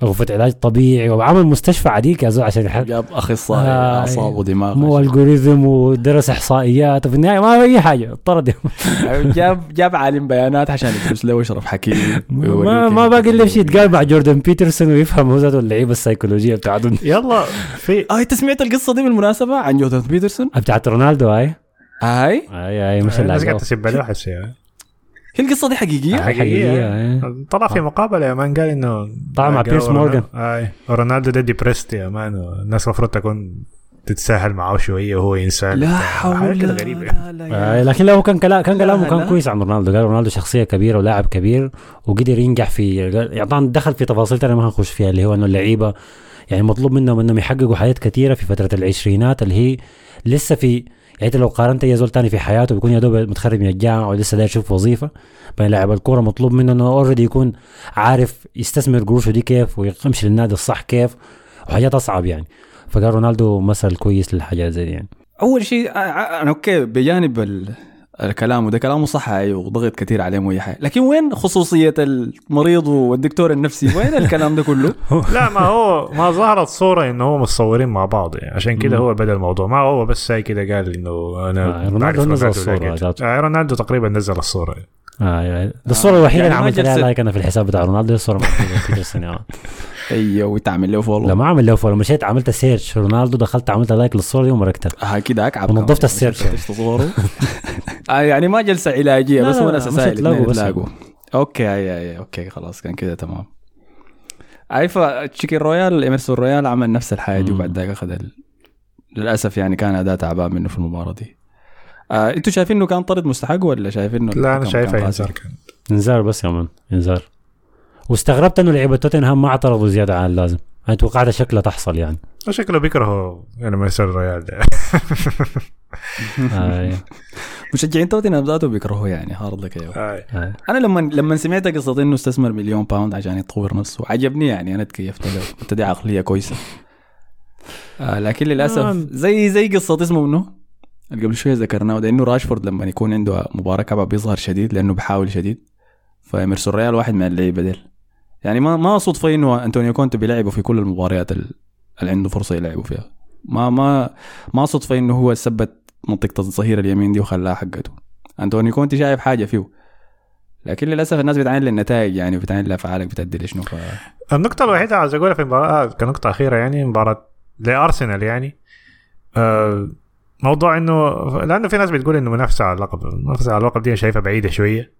غرفة علاج طبيعي وعمل مستشفى عديل يا زول عشان يحل. جاب أخصائي آه، أعصاب ودماغ. مو algorithm ودرس إحصائيات وفي النهاية ما في أي حاجة طرد جاب جاب عالم بيانات عشان يدرس له ويشرب حكيم. ما ما باقي إلا شيء يتقابل مع جوردن بيترسون ويفهم هو ذاته اللعيبه السيكولوجية بتاعتهم يلا في آه انت سمعت القصة دي بالمناسبة عن جوردن بيترسون؟ بتاعت رونالدو هاي. هاي؟ اي اي مش قاعدة اللي تسب حسي يعني. هي القصة دي حقيقية؟ حقيقية، إيه. طلع في مقابلة يا مان قال إنه طلع مع بيرس رونالدو- مورغان. اي رونالدو ده depressed يا مان الناس المفروض تكون تتساهل معاه شوية وهو انسان لا حول حاجة كده غريبة لا لا آه، لكن لا هو كان كلا كان لا، كلامه كان. كويس عن رونالدو قال رونالدو شخصية كبيرة ولاعب كبير وقدر ينجح في يعني دخل في تفاصيل تانية ما هنخش فيها اللي هو إنه اللعيبة يعني مطلوب منهم إنهم يحققوا حاجات كثيرة في فترة العشرينات اللي هي لسه في يعني انت لو قارنت أي زول تاني في حياته بيكون يا دوب متخرج من الجامعة ولسه داير يشوف وظيفة. بين لاعب الكورة مطلوب منه إنه already يكون عارف يستثمر قروشه دي كيف ويمشي للنادي الصح كيف وحاجات أصعب يعني. فقال رونالدو مثل كويس للحاجات زي دي يعني. أول شيء أنا okay بجانب ال- الكلام وده كلامه صح أيوه وضغط كثير عليهم واي حاجة. لكن وين خصوصية المريض والدكتور النفسي؟ وين الكلام ده كله؟ لا ما هو ما ظهرت صورة انه هو متصورين مع بعض. يعني عشان كده. هو بدأ الموضوع. ما هو بس زي كده قال إنه أنا آه، رونالدو نزل ده. ذاته. آه، رونالدو تقريبا نزل الصورة. آه يعني ده الصورة الوحيدة يعني اللي عملت لها like أنا في الحساب بتاع رونالدو هي الصورة مع بيترسون أيوه وتعمل له follow لا ما عمل له follow مشيت عملت search رونالدو دخلت عملت like للصورة دي ومركتها ها كده أكعب ونظفت. ال search يعني. صوره. آه يعني ما جلسة علاجية لا، بس هو ناس اسائل okay أي أي okay خلاص كان كده تمام. اي ف chicken royal ايمرسون رويال عمل نفس الحاجة دي. وبعد ذاك أخذ ال... للأسف يعني كان اداء تعبان منه في المباراة دي. آه أنتوا شايفين إنه كان طرد مستحق ولا شايفين إنه لا أنا كان إنذار؟ كان. إنذار بس يا مان إنذار. واستغربت إنه لعيبة توتنهام ما اعترضوا زيادة عن اللازم. أنا توقعت شكلها تحصل يعني. شكله بيكرهوا يعني ما يصير الريال ده مشجعين توتنهام ذاته بيكرهوه يعني hard luck أيوه. أنا لما لما سمعت قصة إنه استثمر مليون pound عشان يطور نفسه عجبني يعني أنا تكيفت له. قلت دي عقلية كويسة. آه لكن للأسف آه. زي زي قصة اسمه منه اللي قبل شوية ذكرناه ده إنه راشفورد لما يكون عنده مباراة كعبه بيظهر شديد لأنه بيحاول شديد. فايمرسون رويال واحد من اللعيبة ديل. يعني ما ما صدفه إنه انطونيو كونتي بيلعبه في كل المباريات ال- اللي عنده فرصة يلعبوا فيها. ما ما ما صدفه إنه هو ثبت منطقة الظهير اليمين دي وخلاها حقته. انطونيو كونتي شايف حاجة فيه. لكن للأسف الناس بتعاين للنتائج يعني وبتعاين لافعالك بتأدي لشنو ف... النقطة الوحيدة عاوز أقولها في المباراة كنقطة أخيرة يعني مباراة لأرسنال يعني. آه، موضوع إنه لأنه في ناس بتقول إنه منافسة على اللقب، المنافسة على اللقب دي شايفها بعيدة شوية.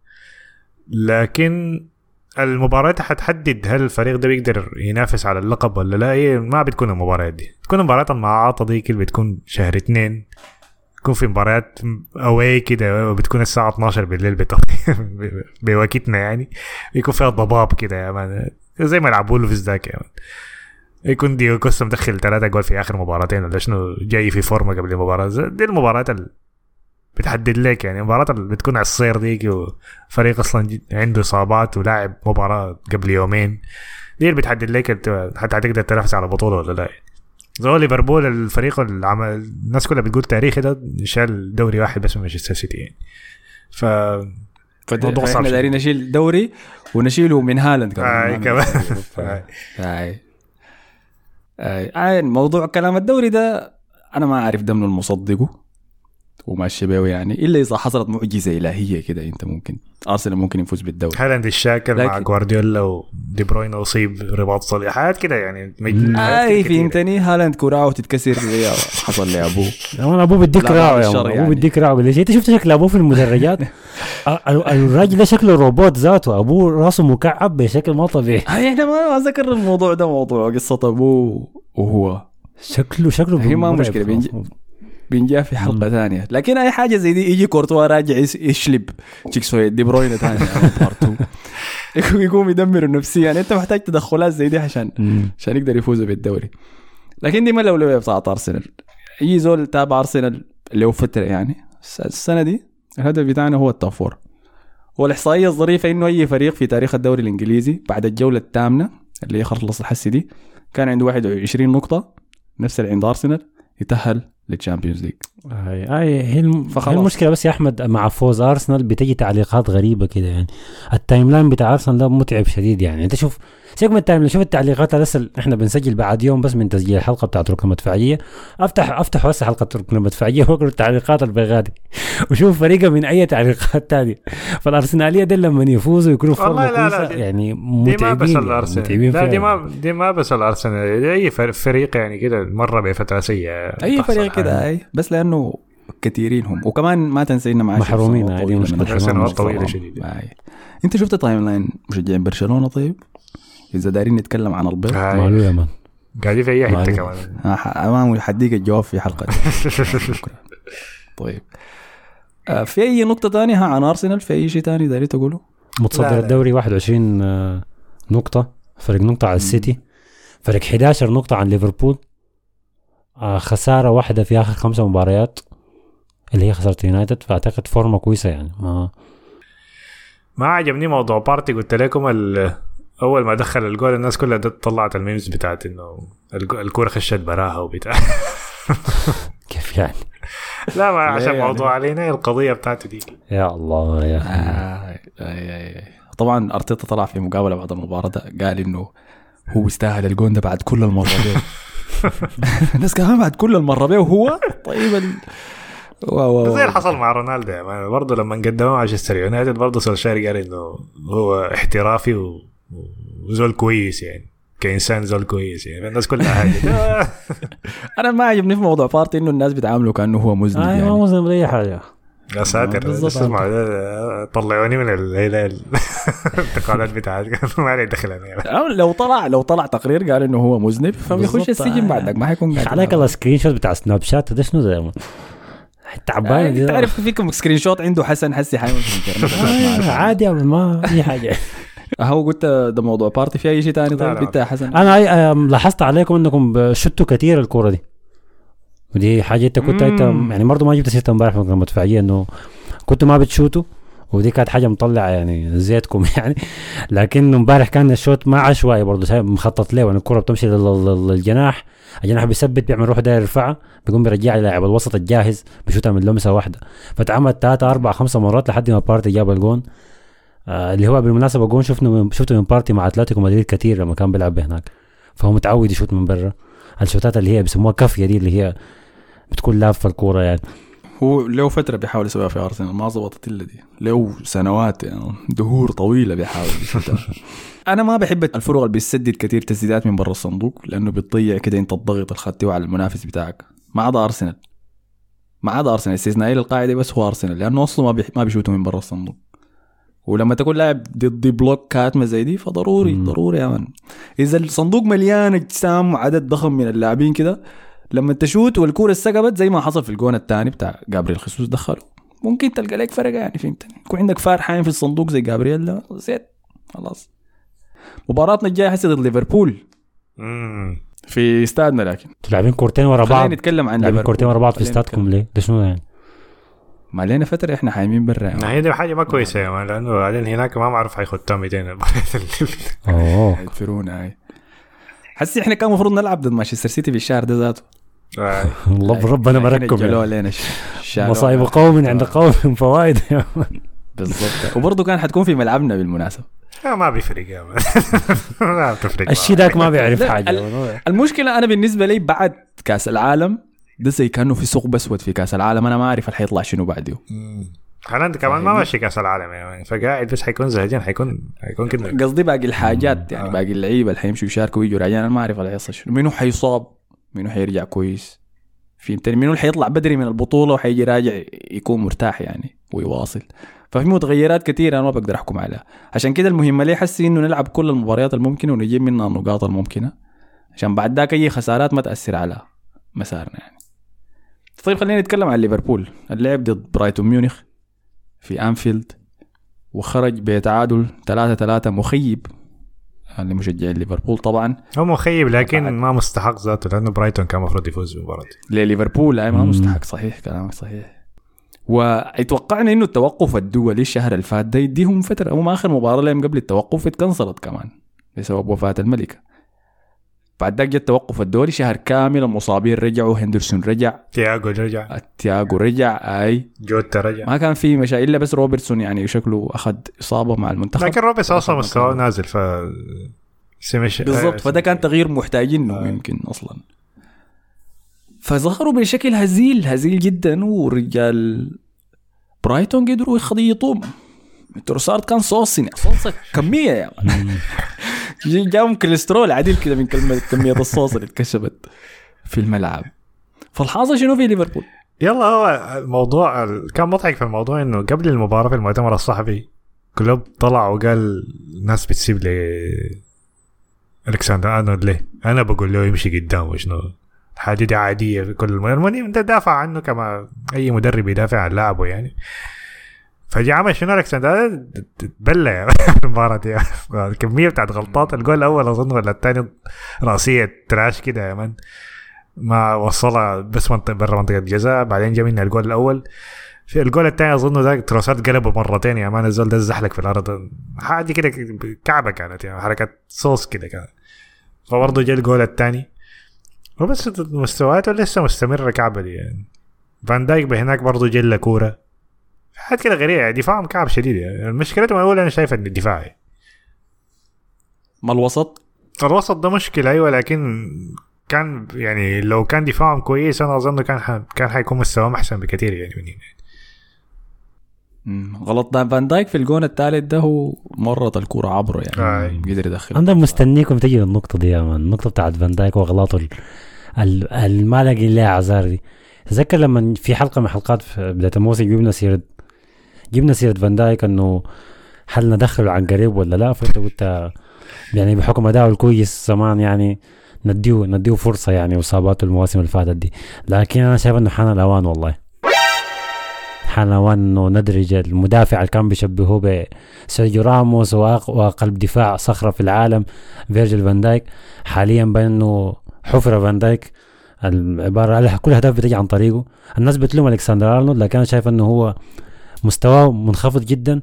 لكن المباريات حتحدد هل الفريق ده بيقدر ينافس على اللقب ولا لا. هي ما بتكون المباريات دي. تكون المباريات المعاطة دي اللي بتكون شهر اتنين. تكون في مباريات أواي كده بتكون الساعة 12 بالليل. بوقتنا يعني. يكون فيها ضباب كده يا مان. زي ما يلعبوا له في ذاك يكون دييغو كوستا مدخل ثلاثة جول في آخر مباراتين ولا شنو جاي في فورمة قبل المباراة. زي- دي المباريات بتحدد لك يعني اللي بتكون على الصير ديك وفريق أصلا عنده اصابات ولاعب مباراه قبل يومين دي اللي بتحدد لك حتى هتقدر تنافس على بطوله ولا لا زي ليفربول الفريق اللي عمل الناس كلها بتقول تاريخي ده شال دوري واحد بس من مانشستر سيتي يعني ف فاحنا شوية. دايرين نشيل دوري ونشيله من هالاند كمان آي كمان. آي. آي. موضوع كلام الدوري ده أنا ما اعرف ده من المصدقه وماشي بيه يعني إلا إذا حصلت معجزة إلهية كده أنت ممكن أرسنال ممكن يفوز بالدوري. هالاند اتشاكل مع لكن- جوارديولا ودي بروين اصيب رباط صليبي حاجات كده يعني أي. فهمتني هالاند كراعه تتكسر زي حصل لابوه يا مان أبوه بديك راعه يا أبوه يعني. بديك راعه ليش؟ أنت شفت شكل أبوه في المدرجات؟ ال- ال- الراجل ده شكله روبوت ذاته. أبوه راسه مكعب بشكل ما طبيعي. إحنا ما ما ذكر الموضوع ده موضوع قصة أبوه وهو. شكله شكله هي ما مرعب. بنجاه في حلقة ثانية. لكن أي حاجة زي دي يجي كورتوا راجع يشلب. تشيكسوي دي بروين ثاني يقوم يقوم يدمر النفسية. يعني أنت محتاج تدخلات زي دي عشان. عشان يقدر يفوزوا بالدوري. لكن دي ما الاولويه بتاعت أرسنال. أي زول تابع أرسنال اللي هو فترة يعني. الس- السنة دي الهدف بتاعنا هو ال top four والإحصائية الظريفة إنه أي فريق في تاريخ الدوري الإنجليزي بعد الجولة الثامنة اللي هي خلص الحسي دي كان عنده 21 نقطة. نفس اللي عند أرسنال. يتأهل لل Champions League هاي. هاي هي, الم... هي المشكلة بس يا أحمد مع فوز أرسنال بتجي تعليقات غريبة كده يعني. ال timeline بتاع أرسنال ده متعب شديد يعني. أنت شوف سيبك من ال time شوف التعليقات اللي لسه إحنا بنسجل بعد يوم بس من تسجيل الحلقة بتاعت ركن مدفعية. افتح أفتح بس حلقة ركن مدفعية وأقرأ التعليقات البغادي وشوف فريقه من أي تعليقات تانية. فالأرسنالية دي لما يفوزوا يكونوا فورمه والله لا، لا، دي- يعني دي ما متعبين بس يعني الأرسنال. متعبين لا دي. ما دي ما بس الأرسنال. دي أي فر- فريق يعني كده مرة بفترة سيئة. أي فريق كده. أي. بس لأنه كثيرين هم. وكمان ما تنسى إنه معاه محرومين، سنوات هذه الحرمان سنوات شديدة. أي. أنت شفت timeline مشجعين برشلونة طيب؟ إذا دايرين نتكلم عن البيض. ماله يا مان. قاعدين في أي حتة. كمان. آه، ما حديك الجواب في حلقة. شكرا طيب. آه، في أي نقطة ثانية ها عن أرسنال؟ في أي شيء ثاني داري تقوله؟ متصدر لا. الدوري 21 آه، نقطة. فرق نقطة على السيتي. فرق 11 نقطة عن ليفربول. آه، خسارة واحدة في آخر خمسة مباريات اللي هي خسارة يونايتد. فأعتقد فورمة كويسة يعني. ما ما عجبني موضوع بارتي. قلت لكم ال- أول ما دخل الجول الناس كلها طلعت ال memes بتاعت إنه الكورة خشت براها وبتاع كيف يعني لا ما عشان يعني؟ موضوع علينا القضية بتاعته دي يا الله يا آه، أي أي أي. طبعا أرتيتا طلع في مقابلة بعد المباراة ده قال إنه هو يستاهل الجون ده بعد كل المرة دي الناس كمان بعد كل المرة دي وهو طيب ال... زي اللي. حصل مع رونالدو يا man. برضه لما قدموا مع مانشستر يونايتد برضه سولشاير قال إنه هو احترافي و... وزول كويس يعني. كإنسان زول كويس يعني. الناس كلها هاجت أنا ما عجبني في موضوع بارتي إنه الناس بتعامله كأنه هو مذنب آه يعني. ما مذنب بأي حاجة. يا ساتر. اسمع ده- طلعوني من ال- هي- ال- الانتقالات بتاعت ما علي دخل أنا. لو طلع لو طلع تقرير قال إنه هو مذنب فبيخش. السجن بعدك ما حيكون قاعد عليك الله screenshot بتاع سناب شات ده شنو ده man؟ تعبان أنت عارف فيكم screenshot عنده حسن حسي الإنترنت. آه، عادي ما في حاجة. هو قلت ده موضوع بارتي في أي شيء ثاني طيب. انت يا حسن. أنا لاحظت عليكم إنكم شتوا كثير الكورة دي. ودي حاجة أنت كنت أنت. يعني برضه ما جبت سيرتها امبارح في المدفعيه إنه كنتوا ما بتشوتوا ودي كانت حاجة مطلعة يعني زيتكم يعني. لكن امبارح كان الشوط ما عشوائي برضه مخطط له يعني الكره بتمشي لل- لل- للجناح الجناح بيثبت بيعمل روح داير يرفعها بيقوم بيرجع لاعب الوسط الجاهز بيشوتها من لمسة واحدة. فتعمل ثلاثة أربعة خمسة مرات لحد ما بارتي جاب الجون. آه اللي هو بالمناسبة جون شفنا من شفته من بارتي مع أتلتيكو مدريد كثير لما كان بيلعب هناك. فهو متعود يشوت من برا. الشوتات اللي هي بيسموها كافية دي اللي هي بتكون لافة الكورة يعني. هو له فترة بيحاول يسويها في أرسنال ما ظبطت إلا دي. له سنوات يعني دهور طويلة بيحاول. أنا ما بحب الفرق اللي بتسدد كثير تسديدات من برا الصندوق لأنه بتضيع كده أنت الضغط الخطي على المنافس بتاعك. ما عدا أرسنال. ما عدا أرسنال. استثنائي للقاعدة بس هو أرسنال لأنه أصلا ما بيح- ما بيشوتوا من برا الصندوق. ولما تكون لاعب ضد block كاتمة زي دي فضروري مم. ضروري يا man. إذا الصندوق مليان اجسام وعدد ضخم من اللاعبين كده لما تشوت والكورة استقبت زي ما حصل في الجون الثاني بتاع جابريل خيسوس دخله ممكن تلقى لك فرقة يعني فهمتني؟ يكون عندك فار حايم في الصندوق زي جابرييل ده زيت خلاص. مباراتنا الجاية حسي ضد ليفربول. في استادنا لكن. أنتوا لاعبين كورتين ورا بعض. خلينا نتكلم عن لاعبين ليفربول كورتين ورا بعض في استادكم ليه؟ ده شنو يعني؟ ما لنا فترة إحنا حايمين برا. يعني. هي دي حاجة ما كويسة يا man لأنه بعدين هناك ما معروف حيخدها 200 أوه. يدفرونا هاي. حسي إحنا كان المفروض نلعب ضد مانشستر سيتي في الشهر ده ذاته. آه. الله ربنا. علينا ش- شالوها. مصايب قوم عند قوم فوائد يا man. بالضبط. وبرضه كان حتكون في ملعبنا بالمناسبة. لا ما بيفرق يا man. ما بتفرق. الشيء ذاك ما بيعرف حاجة. ال- المشكلة أنا بالنسبة لي بعد كأس العالم ده زي كأنه في ثقب أسود في كأس العالم. أنا ما أعرف اللي حيطلع شنو بعده. هالاند كمان ما ماشي كأس العالم man فقاعد بس حيكون زهجان حيكون حيكون كده. قصدي باقي الحاجات يعني آه. باقي اللعيبة اللي حيمشوا يشاركوا ويجوا راجعين. أنا ما أعرف اللي حيحصل شنو. منو حيصاب؟ منو حيرجع كويس؟ فهمتني؟ منو اللي حيطلع بدري من البطولة وحيجي راجع يكون مرتاح يعني ويواصل. ففي متغيرات كثيره أنا ما بقدر أحكم عليها. عشان كده المهمة لي حسي إنه نلعب كل المباريات الممكنة ونجيب منها النقاط الممكنة؟ عشان بعد ذاك أي خسارات ما تأثر على مسارنا يعني. طيب خلينا نتكلم عن ليفربول اللعب ضد برايتون ميونخ في أنفيلد وخرج بتعادل 3 3 مخيب لمشجعين ليفربول طبعا هو مخيب لكن بعد. ما مستحق ذاته لأنه برايتون كان المفروض يفوز بالمباراه. لليفربول أي ما مم. مستحق صحيح كلامك صحيح واتوقعنا إنه التوقف الدولي الشهر اللي فات ده يديهم فترة هم آخر مباراة لهم قبل التوقف اتكنسلت كمان بسبب وفاة الملكة بعد ذاك جاء التوقف الدولي شهر كامل المصابين رجعوا هندرسون رجع. تياجو رجع. تياجو رجع أي. جوتا رجع. ما كان في مشاكل إلا بس روبرتسون يعني شكله أخذ إصابة مع المنتخب. لكن روبس أصلا مستواه نازل ف سمش بالضبط فده كان تغيير محتاجينه آه. يمكن أصلا. فظهروا بشكل هزيل هزيل جدا ورجال برايتون قدروا يخضيطوهم تروسارد كان صوص يعني صوصة كمية يا man. جي- جاهم كوليسترول عديل كده من كلمة كمية الصوص اللي اتكشفت في الملعب فالحاصل شنو في ليفربول؟ يلا هو الموضوع ال- كان مضحك في الموضوع إنه قبل المباراة في المؤتمر الصحفي كلوب طلع وقال الناس بتسيب لي ألكسندر أرنولد ليه؟ أنا بقول له يمشي قدام وشنو الحاجة دي عادية في كل المدرب أنت دافع عنه كما أي مدرب يدافع عن لاعبه يعني فجي عمل شنو الكسندر تبلى يا المباراة دي. الكميه بتاعت غلطات. الجول الأول أظن ولا الثاني رأسية trash كده يا man ما وصلها بس منطقه برا منطقة الجزاء بعدين جا منها الجول الأول. في الجول الثاني أظن ذاك تروسارد قلبه مرتين يا man الزول ده زحلق في الأرض. حاجة كده كعبة كانت يعني حركه صوص كده كانت. فبرضه جا الجول الثاني وبس مستوياته لسه مستمرة كعبة دي يعني. فان دايك هناك برضه جا كوره حاجات كده غريبة يعني دفاعهم كعب شديد يعني مشكلتهم الأولى أنا شايف إن الدفاعي ما الوسط؟ الوسط ده مشكلة أيوة لكن كان يعني لو كان دفاعهم كويس أنا أظن كان ح... كان حيكون مستواهم أحسن بكثير يعني من هنا غلط. ده فان دايك في الجون الثالث ده هو مرت الكرة عبره يعني آي. قدر يدخل. أنا مستنيكم تجي للنقطة دي يا man النقطة بتاعت فان دايك واغلاطه ال- ال- الما لاقي لها اعذار دي. تذكر لما في حلقة من حلقات في بداية الموسم جبنا سيرة جبنا سيرة فان دايك إنه هل ندخله عن قريب ولا لا؟ فأنت قلت يعني بحكم أداؤه الكويس زمان يعني نديه نديه فرصة يعني وإصاباته المواسم اللي فاتت دي. لكن أنا شايف إنه حان الأوان والله. حان الأوان إنه ندرج المدافع اللي كان بيشبهوه بسيرجيو راموس وقلب دفاع صخرة في العالم فيرجيل فان دايك. حاليا بين إنه حفرة فان دايك. العباره كل أهداف بتجي عن طريقه. الناس بتلوم ألكسندر أرنولد لكن أنا شايف إنه هو مستواه منخفض جدا.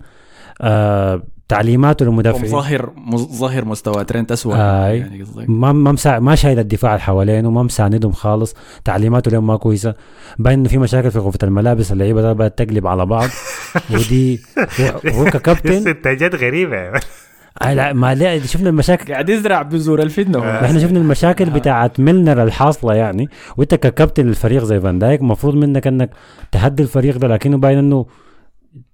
آه تعليماته للمدافعين. ظاهر ظاهر مستوى ترنت اسوء آي. يعني ما ما مسا... ما شايل الدفاع اللي حوالينه ما مساندهم خالص. تعليماته لهم ما كويسة. باين إنه في مشاكل في غرفة الملابس. اللعيبة ده بدات تقلب على بعض. ودي هو- ككابتن انتاجات غريبة. آه لا ما لا شفنا المشاكل. قاعد يزرع بذور الفتنة. إحنا شفنا المشاكل بتاعت ميلنر الحاصلة يعني. وانت ككابتن الفريق زي فان دايك المفروض منك إنك تهدي الفريق ده. لكنه باين إنه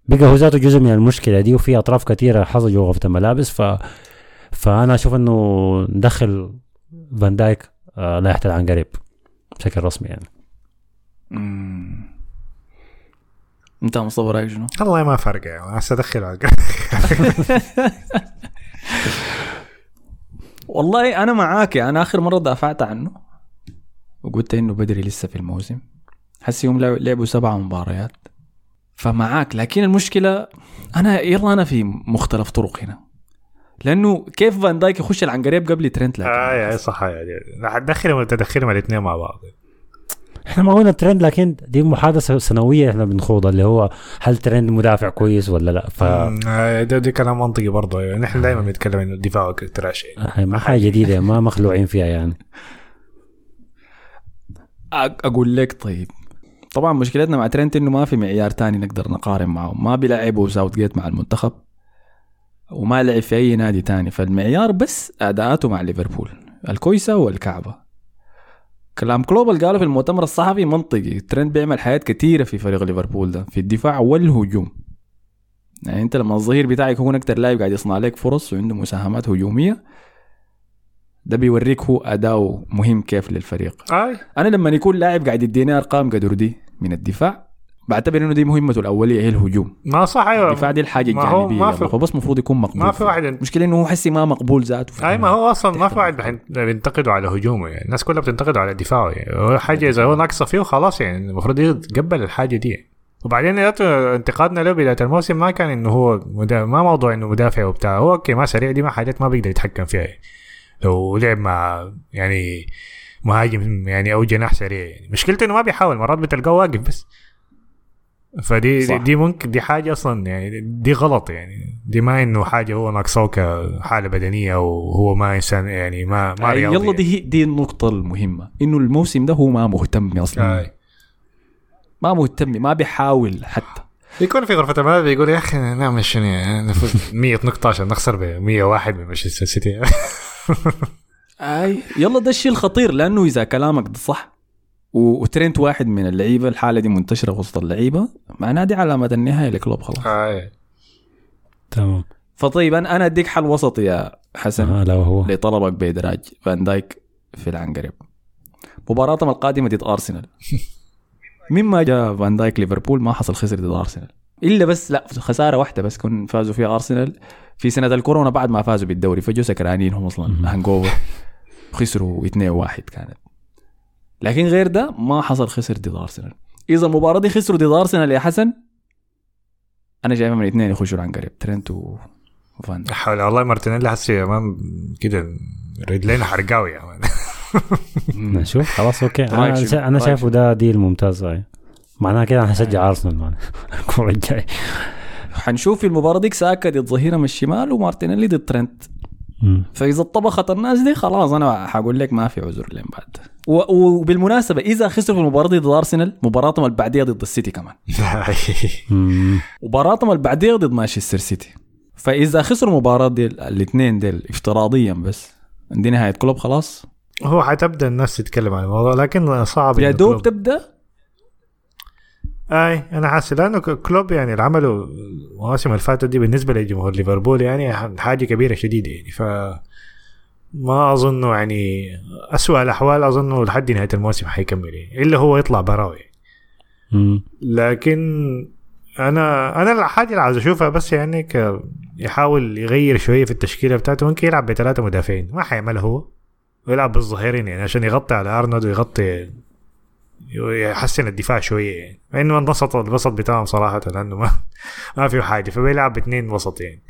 بقى هو ذاته جزء من المشكلة دي وفي أطراف كثيره حصل جوا غرفه الملابس. ف فأنا أشوف إنه ندخل فان دايك آه لا يحتل عن قريب بشكل رسمي يعني. مم. انت مصطفى رأيك شنو؟ والله ما فرق يعني هسه أدخل والله أنا معاك أنا آخر مرة دافعت عنه وقلت إنه بدري لسه في الموسم. حس يوم لعب- لعبوا سبع مباريات. فمعاك. لكن المشكلة أنا يلا أنا في مختلف طرق هنا. لأنه كيف فان دايك يخش العنقريب قبل ترنت لكن آه يا صح يعني حتدخلهم تدخلهم الاثنين مع بعض؟ إحنا ما قلنا ترنت لكن دي محادثة سنوية إحنا بنخوضها اللي هو هل ترنت مدافع كويس ولا لا؟ ف آه، ده, ده كلام منطقي برضه. يعني نحن دائما بنتكلم انه الدفاع يعني. هاي ما حاجة جديدة ما مخلوعين فيها يعني. أقول لك طيب طبعا مشكلتنا مع ترنت إنه ما في معيار تاني نقدر نقارن معه. ما بيلعبه ساوثجيت مع المنتخب وما لعب في أي نادي تاني. فالمعيار بس أداءاته مع ليفربول الكويسة والكعبة. كلام كلوب اللي قاله في المؤتمر الصحفي منطقي. ترنت بيعمل حاجات كثيره في فريق ليفربول ده في الدفاع والهجوم. يعني أنت لما الظهير بتاعك يكون أكتر لاعب قاعد يصنع لك فرص وعنده مساهمات هجومية ده بيوريك هو أداؤه مهم كيف للفريق. أي. أنا لما يكون لاعب قاعد يديني أرقام قدر دي من الدفاع. بعتبر إنه دي مهمته الأولية هي الهجوم. ما صح أيوه. الدفاع دي الحاجة ما هو الجانبيه ما في- فبس المفروض يكون مقبول. ما في. واحد المشكلة إنه هو حسي ما مقبول ذاته أي ما هو أصلا ما في واحد بينتقدوا على هجومه يعني. الناس كلها بتنتقدوا على دفاعه يعني. هو حاجة إذا هو ناقصة فيه خلاص يعني المفروض يتقبل الحاجة دي. يعني. وبعدين انتقادنا له بداية الموسم ما كان إنه هو مدا... ما موضوع إنه مدافع وبتاع. هو أوكي ما سريع دي ما حاجات ما بيقدر يتحكم فيها يعني. لو لعب مع يعني مهاجم يعني أو جناح سريع يعني. مشكلته إنه ما بيحاول مرات بتلقاه واقف بس. فدي صح. دي, ممكن دي حاجة أصلا يعني دي غلط يعني. دي ما إنه حاجة هو ناقصه كحالة بدنية وهو ما إنسان يعني ما ما رياضي يلا دي هي- دي النقطة المهمة. إنه الموسم ده هو ما مهتم أصلا. آي. ما مهتم ما بيحاول حتى. يكون في غرفة الملعب يقول يا أخي نعمل شنو يعني نفوز 100 نقطة عشان نخسر ب 101 من مانشستر سيتي. آي. يلا ده الشيء الخطير لأنه إذا كلامك ده صح و- وترنت واحد من اللعيبة الحالة دي منتشرة وسط اللعيبة معناها دي علامة النهاية لكلوب خلاص. آي. تمام. فطيب أنا أنا أديك حل وسط يا حسن. آه لا هو. لطلبك بإدراج فان دايك في العنقريب. مباراتهم القادمة ضد أرسنال. مما جاء فان دايك ليفربول ما حصل خسر ضد أرسنال. إلا بس لا خسارة واحدة بس كن فازوا فيها أرسنال في سنة الكورونا بعد ما فازوا بالدوري. فجوا سكرانين هم أصلا. hangover خسروا 2 1 كانت. لكن غير ده ما حصل خسر ضد أرسنال. إذا المباراة دي خسروا ضد أرسنال يا حسن أنا شايفها من الاثنين يخشوا العنقريب ترنت و- وفان حول والله مارتينيلي حسي يا مان كده رجلين حرقاوي يا man. نشوف خلاص okay. رأيك أنا, أنا رأيك شايفه؟ ده ديل ممتاز هاي معناها كده أنا هشجع أرسنال man. الكورة الجاي حنشوف في المباراة ديك ساكا ضد ظهيرة من الشمال ومارتينيلي ضد ترنت. مم. فإذا طبخت الناس دي خلاص أنا حقول لك ما في عذر لين بعد. وبالمناسبة إذا خسروا في المباراة دي ضد ارسنال مباراتهم اللي بعديها ضد السيتي كمان. مباراتهم اللي بعديها ضد مانشستر سيتي. فإذا خسروا المباراة دي الاثنين ديل افتراضيا بس عندي نهاية كلوب خلاص؟ هو حتبدأ الناس تتكلم عن الموضوع لكن صعب يا دوب تبدأ؟ أي أنا حاسس لأنه كلوب يعني اللي عمله المواسم اللي فاتت دي بالنسبة لجمهور ليفربول يعني حاجة كبيرة شديدة يعني. ف ما أظنه يعني اسوء الأحوال أظنه لحد نهاية الموسم حيكمل يعني إلا هو يطلع براوي. لكن أنا أنا الحاجة اللي عايز أشوفها بس يعني ك يحاول يغير شوية في التشكيلة بتاعته ممكن يلعب بثلاثة مدافعين ما حيعملها هو. ويلعب بالظهيرين يعني عشان يغطي على أرنولد ويغطي يحسن الدفاع شوية. يعني مع انه انبسط الوسط بتاعهم صراحة لأنه ما ما فيه حاجة. فبيلعب باثنين وسط يعني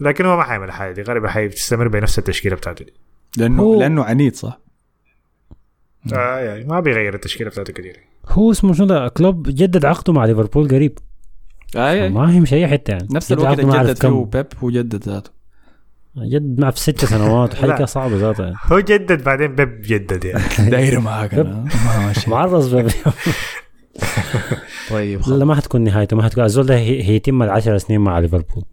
لكن هو ما حيعمل حاجة. دي غالبا حيستمر بنفس التشكيلة بتاعته دي. لأنه هو- لأنه عنيد صح؟ آه يعني ما بيغير التشكيلة بتاعته كثير هو اسمه شنو ده؟ كلوب جدد عقده مع ليفربول قريب. اي ما هيمشي أي حتة يعني. نفس جدد الوقت جدد فيه كم. بيب هو جدد ذاته. جدد معه في ست سنوات حركة لا. صعبة ذاتها. يعني. هو جدد بعدين بيب جدد يعني. دايرة معاك ماشي معرض بيب. طيب لا لا ما حتكون نهايته ما حتكون. الزول ده هي- هيتم العشر سنين مع ليفربول.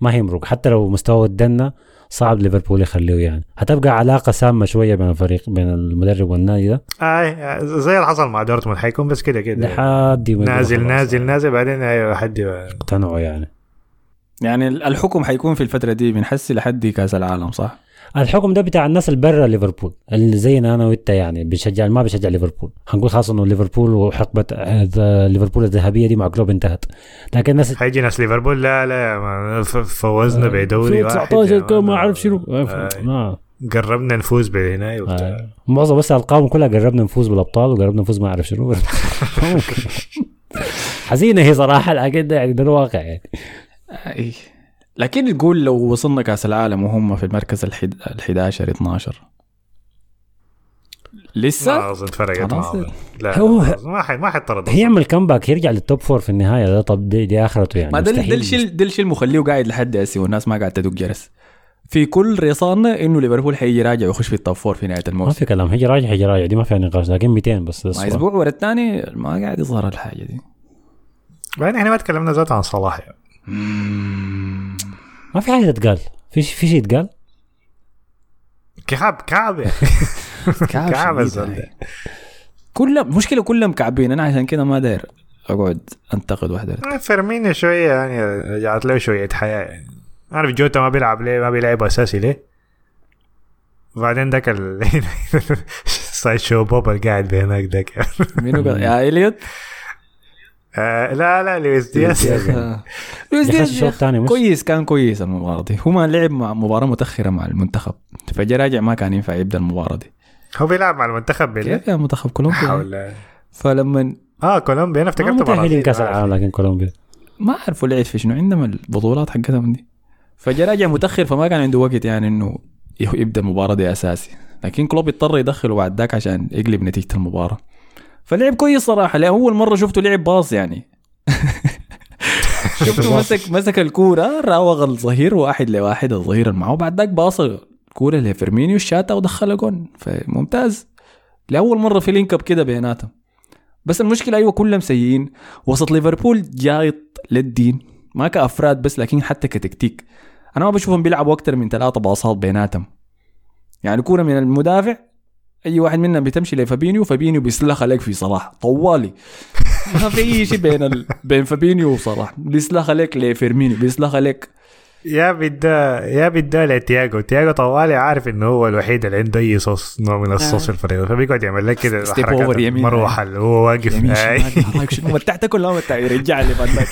ما هيمرق حتى لو مستوى الدنة صعب ليفربول يخليه يعني. هتبقى علاقة سامة شوية بين الفريق بين المدرب والنادي ده. آه زي اللي حصل مع دورتموند. حيكون بس كده كده. لحد نازل نازل نازل. بعدين أيوه حد اقتنعوا يعني. يعني الحكم حيكون في الفترة دي بنحسي لحد كأس العالم صح؟ الحكم ده بتاع الناس اللي برا ليفربول اللي زينا أنا وأنت يعني بيشجع ما بيشجع ليفربول هنقول خلاص إنه ليفربول وحقبة هذا ليفربول الذهبية دي مع كلوب انتهت لكن الناس حيجي ناس ليفربول لا لا فوزنا بدوري في واحد 19 يا كان ما. أعرف شنو آه. ما قربنا نفوز بهنا آه. معظم بس ألقابهم كلها قربنا نفوز بالأبطال وقربنا نفوز ما أعرف شنو حزينة هي صراحة لكن ده يعني ده الواقع يعني اي لكن تقول لو وصلنا كأس العالم وهم في المركز الحد... ال 11 12 لسه؟ ما أظن فرقت. معهم لا هو- ما حي ما حيطرد هيعمل comeback يرجع لل top four في النهاية ده. طب دي, دي آخرته يعني. ما ده. الشيء ده الشيء المخليه قاعد لحد هسه والناس ما قاعدة تدق جرس. في كل رصاننا إنه ليفربول حيجي يراجع ويخش في ال top four في نهاية ما الموسم في كلام. هيجي راجع هيجي راجع. دي ما فيها نقاش. لكن 200 بس ما. أسبوع. ورا الثاني ما قاعد يظهر الحاجة دي. بعدين إحنا ما تكلمنا ذات عن صلاح يعني. ما في حاجة تتقال. في في شيء يتقال؟ كعب كعب يعني. كعب كعب شديد الزول يعني. كلهم مشكلة كلهم مكعبين أنا عشان كده ما داير أقعد أنتقد واحدة آه، فيرمينيو شوية يعني رجعت له شوية حياة يعني. عارف جوتا ما بيلعب ليه ما بيلعب أساسي ليه. وبعدين ذاك ال Sideshow Bob اللي قاعد بهناك ذاك مين قال؟ يا إليوت. آه لا لا لويس دياز. لويس دياز كويس كان كويس المباراة دي. هو ما لعب مع مباراة متأخرة مع المنتخب. فجا راجع ما كان ينفع يبدأ المباراة دي. هو بيلعب مع المنتخب كيف يا منتخب؟ كولومبيا. فلما آه كولومبيا. أنا افتكرت متأهلين. كأس العالم لكن كولومبيا. ما أعرفوا لعب في شنو. عندهم البطولات حقتهم دي. فجا راجع متأخر فما كان عنده وقت يعني إنه يبدأ المباراة دي أساسي. لكن كلوب اضطر يدخله بعد ذاك عشان يقلب نتيجة المباراة. فلعب كويس صراحة لاول مرة شفته لعب باص يعني. شفته مسك مسك الكورة راوغ الظهير واحد لواحد الظهير اللي معه. بعد ذاك باص الكورة لفيرمينيو شاتها ودخلها جون. فممتاز. لأول مرة في link up كده بيناتهم. بس المشكلة أيوه كلهم سيئين. وسط ليفربول جايط للدين. ما كأفراد بس لكن حتى كتكتيك. أنا ما بشوفهم بيلعبوا أكثر من ثلاثة باصات بيناتهم. يعني كورة من المدافع أي واحد منهم بتمشي لفابينيو فابينيو بيسلخ عليك في صلاح. طوالي. ما في أي شيء بين ال... بين فابينيو وصلاح. بيسلخ عليك لفيرمينيو بيسلخ عليك يا بدا يا بدا لتياجو. تياجو طوالي عارف إنه هو الوحيد اللي عنده أي صوص نوع من الصوص في الفريق فبيقعد يعمل لك كده step حركات. مروحة اللي هو واقف. متعت كلها متع يرجع لي بعد ذاك.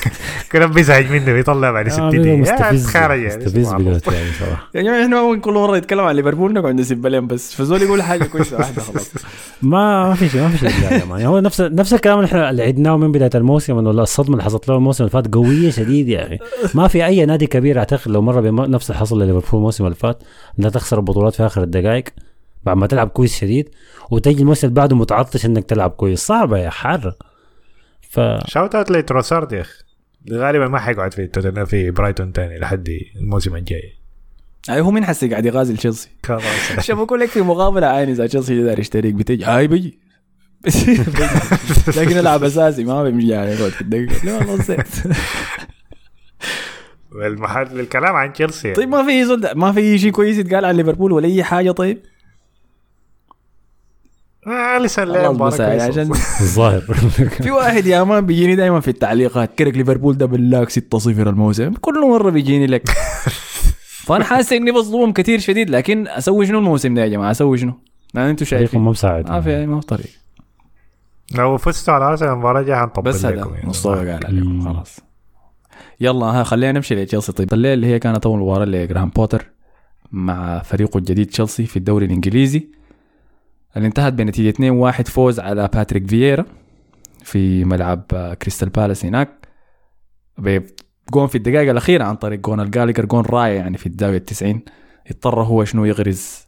كده بيزعج منه بيطلع بعد 60 آه، دقيقة. مستفز. يعني مستفز يعني صراحة. يا جماعة إحنا ممكن كل مرة نتكلم عن ليفربول نقعد نسب عليهم بس. فزول يقول حاجة كويسة واحدة خلاص. ما ما في شيء ما في شيء. يا مان. هو نفس نفس الكلام اللي إحنا اللي عدناه من بداية الموسم إنه الصدمة اللي حصلت له الموسم اللي فات قوية شديد يا أخي ما في أي نادي كبير أعتقد لو مر بنفس اللي حصل لليفربول الموسم اللي فات إنها تخسر البطولات في آخر الدقائق بعد ما تلعب كويس شديد وتجي الموسم اللي بعده متعطش إنك تلعب كويس. صعبة يا حر. ف shout out لتروسارد يا أخي. غالبا ما حيقعد في توتنهام في برايتون تاني لحد الموسم الجاي. أي هو مين حسي قاعد يغازل تشيلسي خلاص. شافوا لك في مقابلة عيني إذا تشيلسي داير يشتريك بتجي. هاي بيجي. لكن العب أساسي ما بيمشي يعني يقعد في الدقيقة. لا والله نسيت. المحل الكلام عن تشيلسي طيب ما في زول ما في شيء كويس يتقال عن ليفربول ولا أي حاجة؟ طيب. آه لسه يعني عشان الظاهر. في واحد يا man بيجيني دائما في التعليقات كرك ليفربول ده بلاك 6-0 الموسم. كل مرة بيجيني لك. فأنا حاسس إني بظلمهم كثير شديد لكن أسوي شنو الموسم ده يا جماعة؟ أسوي شنو؟ لأن أنتم شايفين. ما مساعد. ما في ما في طريق. لو فزتوا على أرسنال المباراة الجايه حنطبل بس هذا يعني. مصطفى قال عليكم. خلاص. يلا ها خلينا نمشي لتشيلسي. طيب الليلة اللي هي كانت أول مباراة لجراهام بوتر مع فريقه الجديد تشيلسي في الدوري الإنجليزي. اللي انتهت بنتيجة 2-1 فوز على باتريك فييرا في ملعب آه، كريستال بالاس هناك. بجون في الدقائق الأخيرة عن طريق كونر جالاجر جون رائع يعني في الزاوية 90 اضطر هو شنو يغرز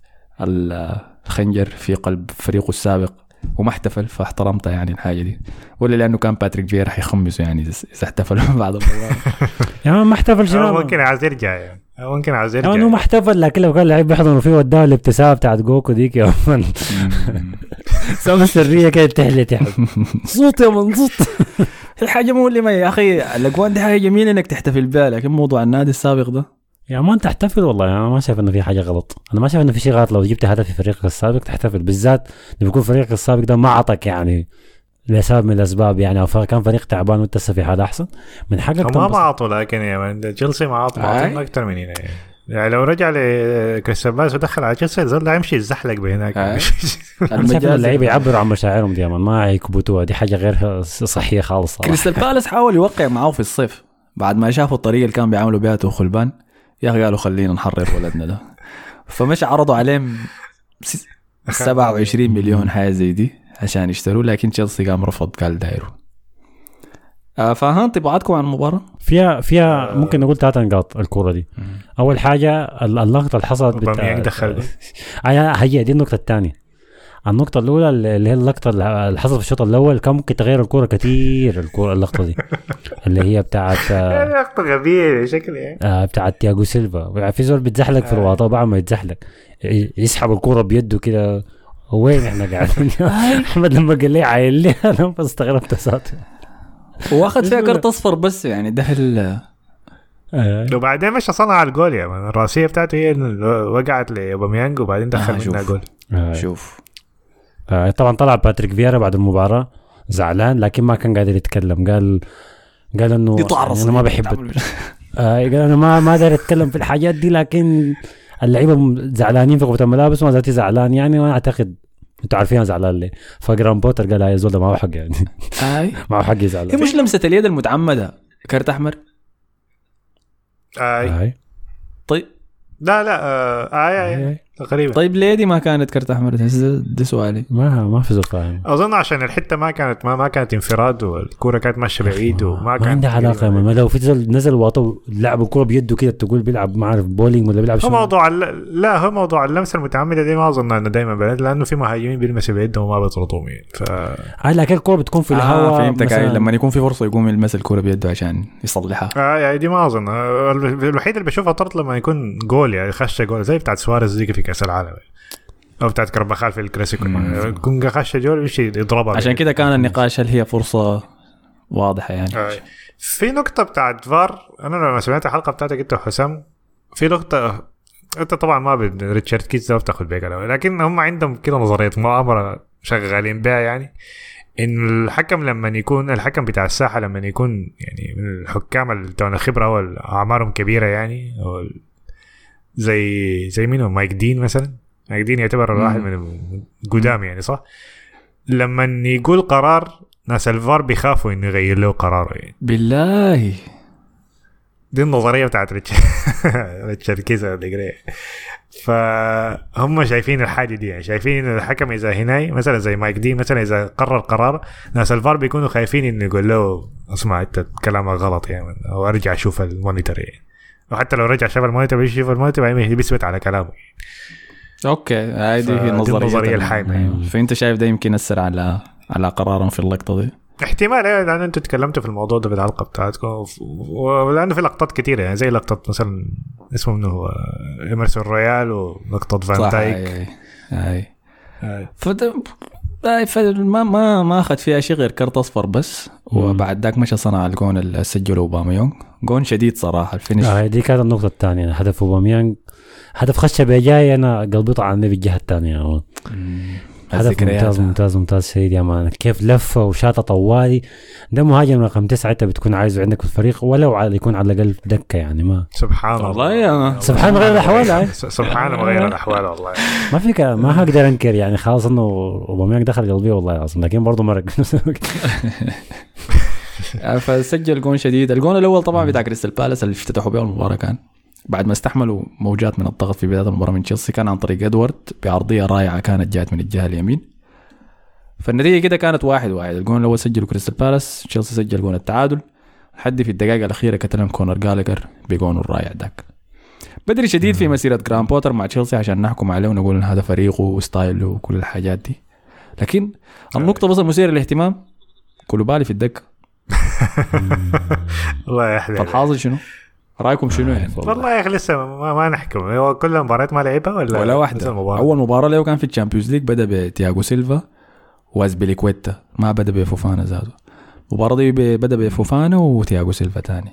ال- الخنجر في قلب فريقه السابق. وما احتفل فاحترمته يعني الحاجة دي. ولا لأنه كان باتريك فييرا حيخمسه يعني إذا احتفل بعد المباراه يا مان ما احتفل شنو؟ ممكن عايز يرجع يعني. ممكن عايز يرجع انه ما احتفل لكن لو كان لعيب بيحضنوا فيه وداه الابتسامة بتاعت جوكو ديك يا مان سامة سرية كده تحلت يا صوت يا من صوت. هي حاجة مؤلمه يا أخي الاجوان دي حاجة جميلة إنك تحتفل بها لكن موضوع النادي السابق ده يا مان تحتفل والله أنا ما شايف إنه في حاجة غلط. أنا ما شايف إنه في شيء غلط لو جبت هدف في فريقك السابق تحتفل. بالذات لما يكون فريقك السابق ده ما عطك يعني لسبب من الأسباب يعني أو كان فريق تعبان وأنت هسه في حاله أحسن. من حقك ما. عطوا لكن يا man تشيلسي ما عطوا أكثر من هنا. يعني. يعني لو رجع لكريستال بالاس ودخل على تشيلسي زول يمشي يزحلق بهناك. اللعيبة يعبروا عن مشاعرهم مان ما يكبتوها. دي حاجة غير صحية خالص كريستال بالاس حاول يوقع معاه في الصيف. بعد ما شافوا الطريقة اللي كان بيعاملوا بها توخل يا man. يا أخي قالوا خلينا نحرر ولدنا ده. فمشوا عرضوا عليهم س- 27 مليون حاجة زي دي عشان يشتروا لكن تشيلسي قام رفض قال دايره آه فها انطباعاتكم عن المباراة؟ فيها فيها ممكن نقول ثلاث نقاط الكوره دي. أول حاجة ال- اللقطة اللي حصلت أوباميانج دخل. دي. آه هي دي النقطة الثانية. النقطة الأولى اللي هي اللقطة اللي حصلت في الشوط الأول كان ممكن تغير الكورة كتير الكورة اللقطة دي. اللي هي بتاعت آه، لقطة غبية شكل يعني. آه بتاعت تياجو سيلفا. يعني في زول بيتزحلق في الواطة بعد ما يتزحلق يسحب الكورة بيده كده. وين إحنا قاعدين؟ أحمد لما قال لي عايل لي أنا استغربت ساعتها واخذ فيها كرت أصفر بس يعني ده ال- آه. وبعدين مشى صنع الجول يا man الرأسية بتاعته هي اللي وقعت لأوباميانج وبعدين دخل آه، منها شوف. جول. آه. شوف. آه، طبعا طلع باتريك فييرا بعد المباراة زعلان لكن ما كان قادر يتكلم. قال قال إنه تعرص أنا ما بحب آه قال أنا ما ما داير اتكلم في الحاجات دي لكن اللعيبة زعلانين في غرفه الملابس وأنا ذاتي زعلان يعني وأنا أعتقد أنتوا عارفين أنا زعلان ليه. فجرام بوتر قال هاي الزول ده ما هو حق يعني. اي ما هو حق يزعل. هي مش لمسة اليد المتعمدة كرت أحمر؟ آي. هاي. آه، طيب. لا لا آه آي آي هاي. تقريبا طيب ليه دي ما كانت كرت أحمر؟ ده, سؤالي. ما ما في فاهم أظن عشان الحتة ما كانت ما, ما كانت انفراد والكورة كانت ماشية بعيد وما ما كانت عندها علاقة. ما لو في نزل واطو لعب الكورة بيده كده تقول بيلعب ما أعرف بولينج ولا بيلعب هو موضوع الل- لا هو موضوع اللمسة المتعمدة دي ما أظن إنه دائما طرد لأنه في مهاجمين بيلمسوا بيدهم وما بيطردهم يعني ف هاي لكن الكورة بتكون في الهواء آه فهمتك. مثلاً. آه لما يكون في فرصة يقوم يلمس الكورة بيده عشان يصلحها. آه يعني دي ما أظن. آه، الوحيد اللي بشوفها طرد لما يكون جول يعني خشة جول زي بتاعت سواريز دي في كاس العالم. أو بتاعت كربخال في الكلاسيكو. يكون خشه جول يمشي يضربها. عشان كده كان النقاش هل هي فرصة واضحة يعني. آه. في نقطة بتاعت فار أنا لما سمعت الحلقة بتاعتك أنت وحسام في نقطة أنت طبعا ما بد ريتشارد ده بتاخد بالك عليها، لكن هم عندهم كده نظرية مؤامرة شغالين بها يعني إن الحكم لما يكون الحكم بتاع الساحة لما يكون يعني من الحكام اللي أو أعمارهم كبيرة يعني زي زي مين هو؟ مايك دين مثلا مايك دين يعتبر. واحد من القدام يعني صح؟ لما يقول قرار ناس الفار بيخافوا إنه يغير له قراره يعني بالله دي النظرية بتاعت ريتش- ريتشارد كيز فهم شايفين الحاجة دي يعني شايفين إن الحكم إذا هنا مثلا زي مايك دين مثلا إذا قرر قرار ناس الفار بيكونوا خايفين إنه يقول له اسمع أنت كلامك غلط يعني أو أرجع أشوف ال monitor يعني وحتى لو رجع شاف ال monitor بيشوف ال monitor بعدين بيثبت على كلامه. okay فدي هي النظرية النظرية الحايمة. يعني. فأنت شايف ده يمكن يأثر على على قرارهم في اللقطة دي؟ احتمال أيوه لأن أنتوا تكلمتوا في الموضوع ده في الحلقة بتاعتكم ولأنه في لقطات كثيره يعني زي لقطة مثلا اسمه منه هو إيمرسون رويال ولقطة فان دايك. فده هاي فما ما ما أخذ فيها شيء غير كرت أصفر بس وبعد ذاك مشى صنع الجون اللي سجله أوباميانج جون شديد صراحة ال finish. آه دي كانت النقطة الثانية. هدف أوباميانج هدف خشة بجاي أنا قلبي طعنني بالجهة الثانية. مم. هدف. ممتاز ممتاز ممتاز سيد يا man. كيف لفة وشاطة طوالي. ده مهاجم رقم تسعة أنت بتكون عايزه عندك في الفريق ولو على يكون على الأقل دكة يعني ما. سبحان الله. والله يا سبحان غير الأحوال هاي. س- سبحان مغير الأحوال والله. ما فيك ما هقدر أنكر يعني خلاص إنه أوباميانج دخل قلبي والله العظيم. لكن برضه مرق. فسجل جون شديد. الجون الأول طبعا بتاع كريستال بالاس اللي افتتحوا به المباراة كان بعد ما استحملوا موجات من الضغط في بداية المباراة من تشيلسي كان عن طريق إدوارد بعرضية رائعة كانت جات من الجهة اليمين. فالنتيجة كده كانت واحد واحد. الجون الأول سجله كريستال بالاس تشيلسي سجل جون التعادل. لحد في الدقائق الأخيرة كتلهم كونر جالجر بجونه الرائع داك بدري شديد في مسيرة جرام بوتر مع تشيلسي عشان نحكم عليه ونقول ان هذا فريقه و style ه وكل الحاجات دي. لكن النقطة بس المثيرة للاهتمام. كوليبالي في الدكة. الله يحلى فالحاصل شنو؟ رأيكم شنو يعني؟ والله. يا أخي لسه ما, ما نحكم. هو كل المباريات ما لعبها ولا ولا بس واحدة؟ المباراة؟ أول مباراة له كان في ال Champions League بدأ بتياغو سيلفا وازبيليكويتا ما بدأ بفوفانا ذاته المباراة دي ب- بدأ بفوفانا وتياغو سيلفا تاني.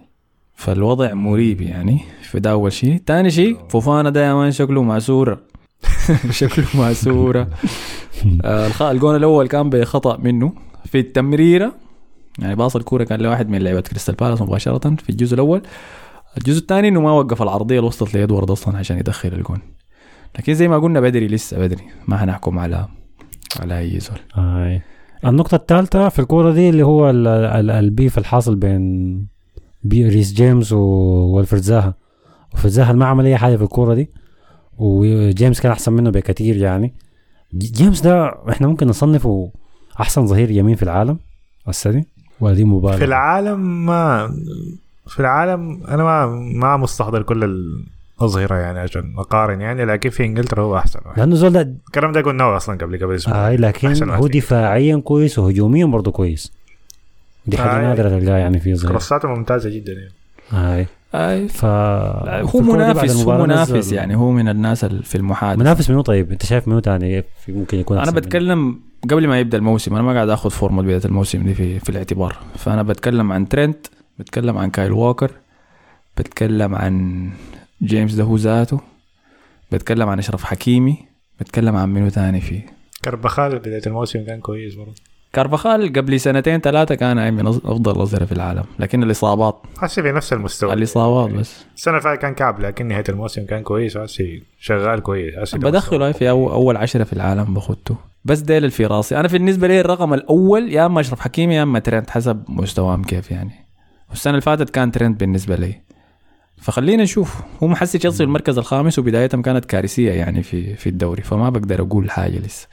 فالوضع مريب يعني. في ده أول شيء. تاني شيء فوفانا ده يا man شكله معسورة شكله معسورة آه، الجون الأول كان بخطأ منه. في التمريرة يعني باص الكورة كان لواحد من لعيبة كريستال بالاس مباشرة في الجزء الأول. الجزء الثاني إنه ما وقف العرضية اللي وصلت لإدوارد أصلا عشان يدخل الجون. لكن زي ما قلنا بدري لسه بدري. ما حنحكم على على أي زول. هاي. النقطة الثالثة في الكورة دي اللي هو ال- ال- ال beef الحاصل بين بي ريس جيمس وويلفريد زاها. زاها ما عمل أي حاجة في الكورة دي. وجيمس كان أحسن منه بكثير يعني. جيمس ده إحنا ممكن نصنفه أحسن ظهير يمين في العالم السنة ولا دي في العالم ما في العالم أنا ما ما مستحضر كل الأظهرة يعني عشان أقارن يعني لكن في إنجلترا هو أحسن واحد. لأنه زول الكلام ده قلناه أصلا قبل قبل أسبوع. هاي لكن هو. دفاعيا كويس وهجوميا برضه كويس. دي حاجة هاي. نادرة تلقاها يعني في ظهير كروساته ممتازة جدا يعني. هاي. أي ف هو منافس هو منافس نزل- يعني هو من الناس اللي في المحادثة. منافس منو طيب؟ انت شايف منو تاني؟ في ممكن يكون أنا أحسن منه؟ بتكلم قبل ما يبدأ الموسم أنا ما قاعد آخذ فورمة بدايه الموسم دي في في الاعتبار. فأنا بتكلم عن ترينت بتكلم عن كايل ووكر بتكلم عن جيمس ده هو ذاته بتكلم عن أشرف حكيمي بتكلم عن منو تاني فيه كربخال بداية الموسم كان كويس برضه. كارفاخال قبل سنتين ثلاثة كان من أفضل الأظهرة في العالم لكن الإصابات. حسي في نفس المستوى. الإصابات بس. السنة اللي فاتت كان كعب لكن نهاية الموسم كان كويس حسي شغال كويس حسي بدخله في أول, أول عشرة في العالم بخدته. بس ديل في راسي. أنا بالنسبة لي الرقم الأول يا إما أشرف حكيمي يا إما ترند حسب مستواهم كيف يعني. والسنة اللي فاتت كان ترند بالنسبة لي. فخلينا نشوف. هو محسي تشيلسي في المركز الخامس وبدايتهم كانت كارثية يعني في في الدوري فما بقدر أقول حاجة لسه.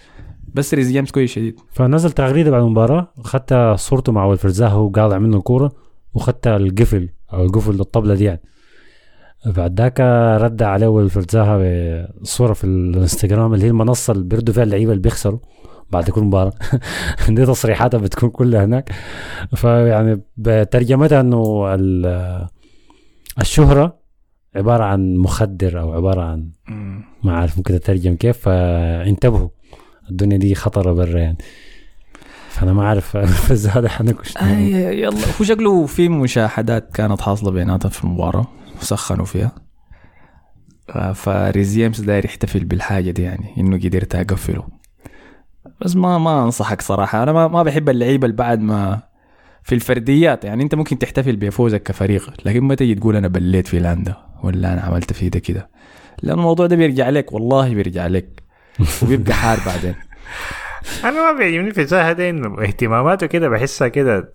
بس ريز جيمس كويس شديد. فنزل تغريدة بعد المباراه خدت صورته مع ويلفرد زاها وهو قاطع منه الكورة وخدت القفل أو القفل للطبلة دي يعني. بعد ذاك رد عليه ويلفرد زاها بصورة في الانستغرام اللي هي المنصة اللي بيردوا فيها اللعيبة اللي بيخسروا بعد كل مباراة. دي تصريحاتها بتكون كلها هناك. فيعني بترجمتها إنه ال- الشهرة عبارة عن مخدر أو عبارة عن ما عارف ممكن اترجم كيف. فانتبهوا. الدنيا دي خطرة برا يعني. فأنا ما أعرف هذا حنكش آه يلا. هو شكله في مشاحنات كانت حاصلة بيناتهم في المباراة وسخنوا فيها. آه، فريس جيمس داير يحتفل بالحاجة دي يعني إنه قدرت أقفله. بس ما ما أنصحك صراحة. أنا ما, ما بحب اللعيبة اللي بعد ما في الفرديات يعني. أنت ممكن تحتفل بفوزك كفريق لكن ما تجي تقول أنا بليت فلان ده ولا أنا عملت في ده كده. لأن الموضوع ده بيرجع لك والله بيرجع لك. وبيبقى حار بعدين. أنا ما بيعجبني في زاها ده إنه اهتماماته كده بحسها كده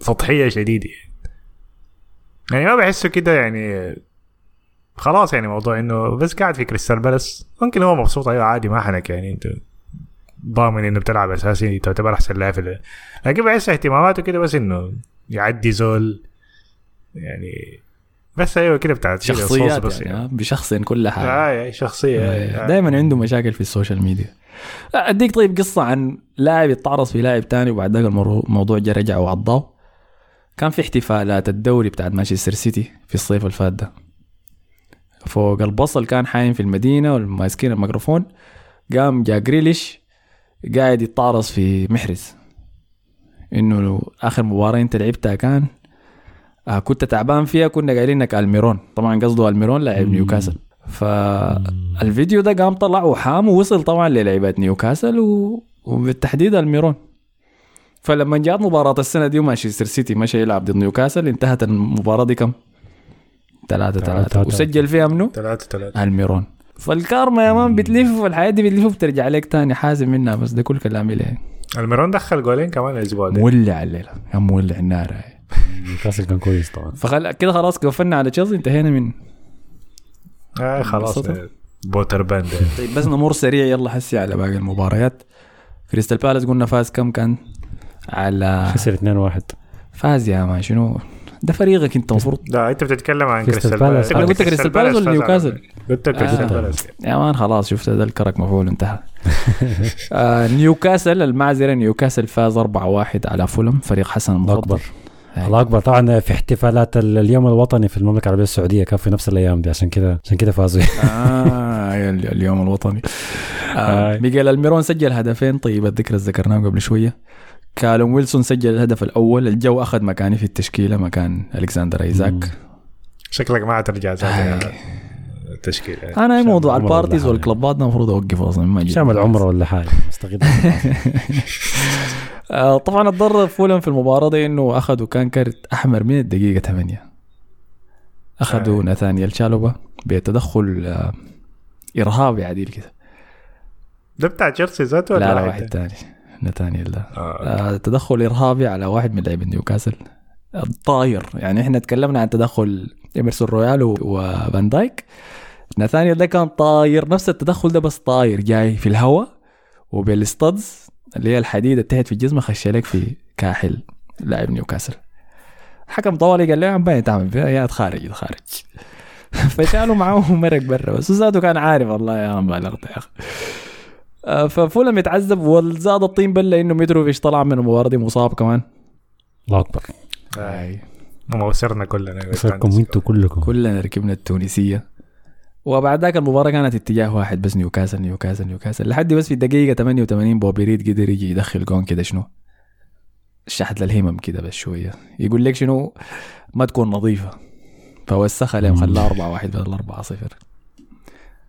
سطحية شديدة. يعني ما بحسه كده يعني خلاص يعني موضوع إنه بس قاعد في كريستال بالاس. ممكن هو مبسوط أيوه عادي ما حنك يعني. أنت ضامن إنه بتلعب أساسي تعتبر أحسن لاعب لكن بحس اهتماماته كده بس إنه يعدي زول يعني بس أيوه كده بتاعت شخصيات بس يعني. آه، بيشخصن كل حاجة. آه شخصية آه. دائما عنده مشاكل في ال social media. أديك طيب قصة عن لاعب يتعرض في لاعب تاني وبعد ذاك الموضوع جا رجع وعضاه كان في احتفالات الدوري بتاعت مانشستر سيتي في الصيف اللي فات ده. فوق البص اللي كان حايم في المدينة وماسكين الميكروفون. قام جا جريليش قاعد يتعرض في محرز. إنه آخر مباراة أنت لعبتها كان آه كنت تعبان فيها كنا قايلين إنك ألميرون. طبعا قصده ألميرون لاعب. نيوكاسل. فالفيديو ده قام طلع وحام ووصل طبعا للعيبة نيوكاسل و... وبالتحديد ألميرون. فلما جات مباراة السنة دي ومانشستر سيتي مشى يلعب ضد نيوكاسل انتهت المباراة دي كم؟ ثلاثة ثلاثة ثلاثة. وسجل فيها منو؟ ثلاثة ثلاثة. ألميرون. فالكارما يا man بتلف والحياة دي بتلف وبترجع لك تاني حازم منها بس ده كل كلامي ليه ألميرون دخل جولين كمان الأسبوع ده. مولع الليلة. يا مولع النار. نيوكاسل كان كويس طبعا. فخل كده خلاص قفلنا على تشيلسي انتهينا من آه خلاص. بوتر باند طيب بس نمر سريع يلا حسي على باقي المباريات. كريستال بالاس قلنا فاز كم كان؟ على خسر 2-1 فاز يا man شنو؟ ده فريقك انت المفروض. لا انت بتتكلم عن كريستال كريستال بالاس. أنا قلت كريستال بالاس ولا نيوكاسل؟ قلت كريستال آه. بالاس. يا man خلاص شفت ده الكرك مفعوله انتهى. آه نيوكاسل المعذرة نيوكاسل فاز 4-1 على فولم فريق حسن أكبر. الله أكبر. طبعا في احتفالات ال- اليوم الوطني في المملكة العربية السعودية كان في نفس الأيام دي عشان كده عشان كده فازوا. آه ال- اليوم الوطني. آه آه. ميغيل الميرون سجل هدفين. طيب الذكر اللي ذكرناه قبل شوية. كالوم ويلسون سجل الهدف الأول. الجا أخذ مكاني في التشكيلة مكان ألكسندر إيزاك. شكلك ما. ذاتي التشكيل أنا أي موضوع ال parties. والكلبات ده المفروض أوقف أصلا ما. شامل عمره ولا حاجة. استغل طبعا الضر فولم في المباراة دي إنه أخذوا كان كارت أحمر من الدقيقة 8 أخذوا آه. ناثانيال شالوبا بتدخل آه، ارهابي عديل كده. ده بتاع تشيلسي ذاته ولا لا لا واحد ثاني ناثانيال ده. آه. آه، تدخل إرهابي على واحد من لاعبين نيوكاسل. الطاير يعني إحنا تكلمنا عن تدخل إيمرسون رويال وفان دايك. ناثانيال ده كان طاير نفس التدخل ده بس طاير جاي في الهواء وبال studs اللي هي الحديد تحت في الجسم خش لك في كاحل. لاعب نيوكاسل الحكم طوالي قال له يا عم باين تعمل فيها يا تخارج تخارج فشالوا معاه ومرق برا. بس زادو كان عارف والله يا عم بالغت يا أخي. آه، ففولم يتعذب وزاد الطين بلة انه ميتروفيتش طلع من المباراه دي مصاب كمان. الله أكبر. آه. هم وسرنا كلنا. خسركم أنتوا كلكم. كلنا ركبنا التونسية. وبعد ذاك المباراه كانت اتجاه واحد بس نيوكاسل نيوكاسل نيوكاسل لحد بس في الدقيقة 88 بوبي ريد قدر يجي يدخل جون كده شنو؟ شحذ للهمم كده بس شوية. يقول لك شنو؟ ما تكون نظيفة. فوسخها لهم خلاها 4 1 بدل 4 0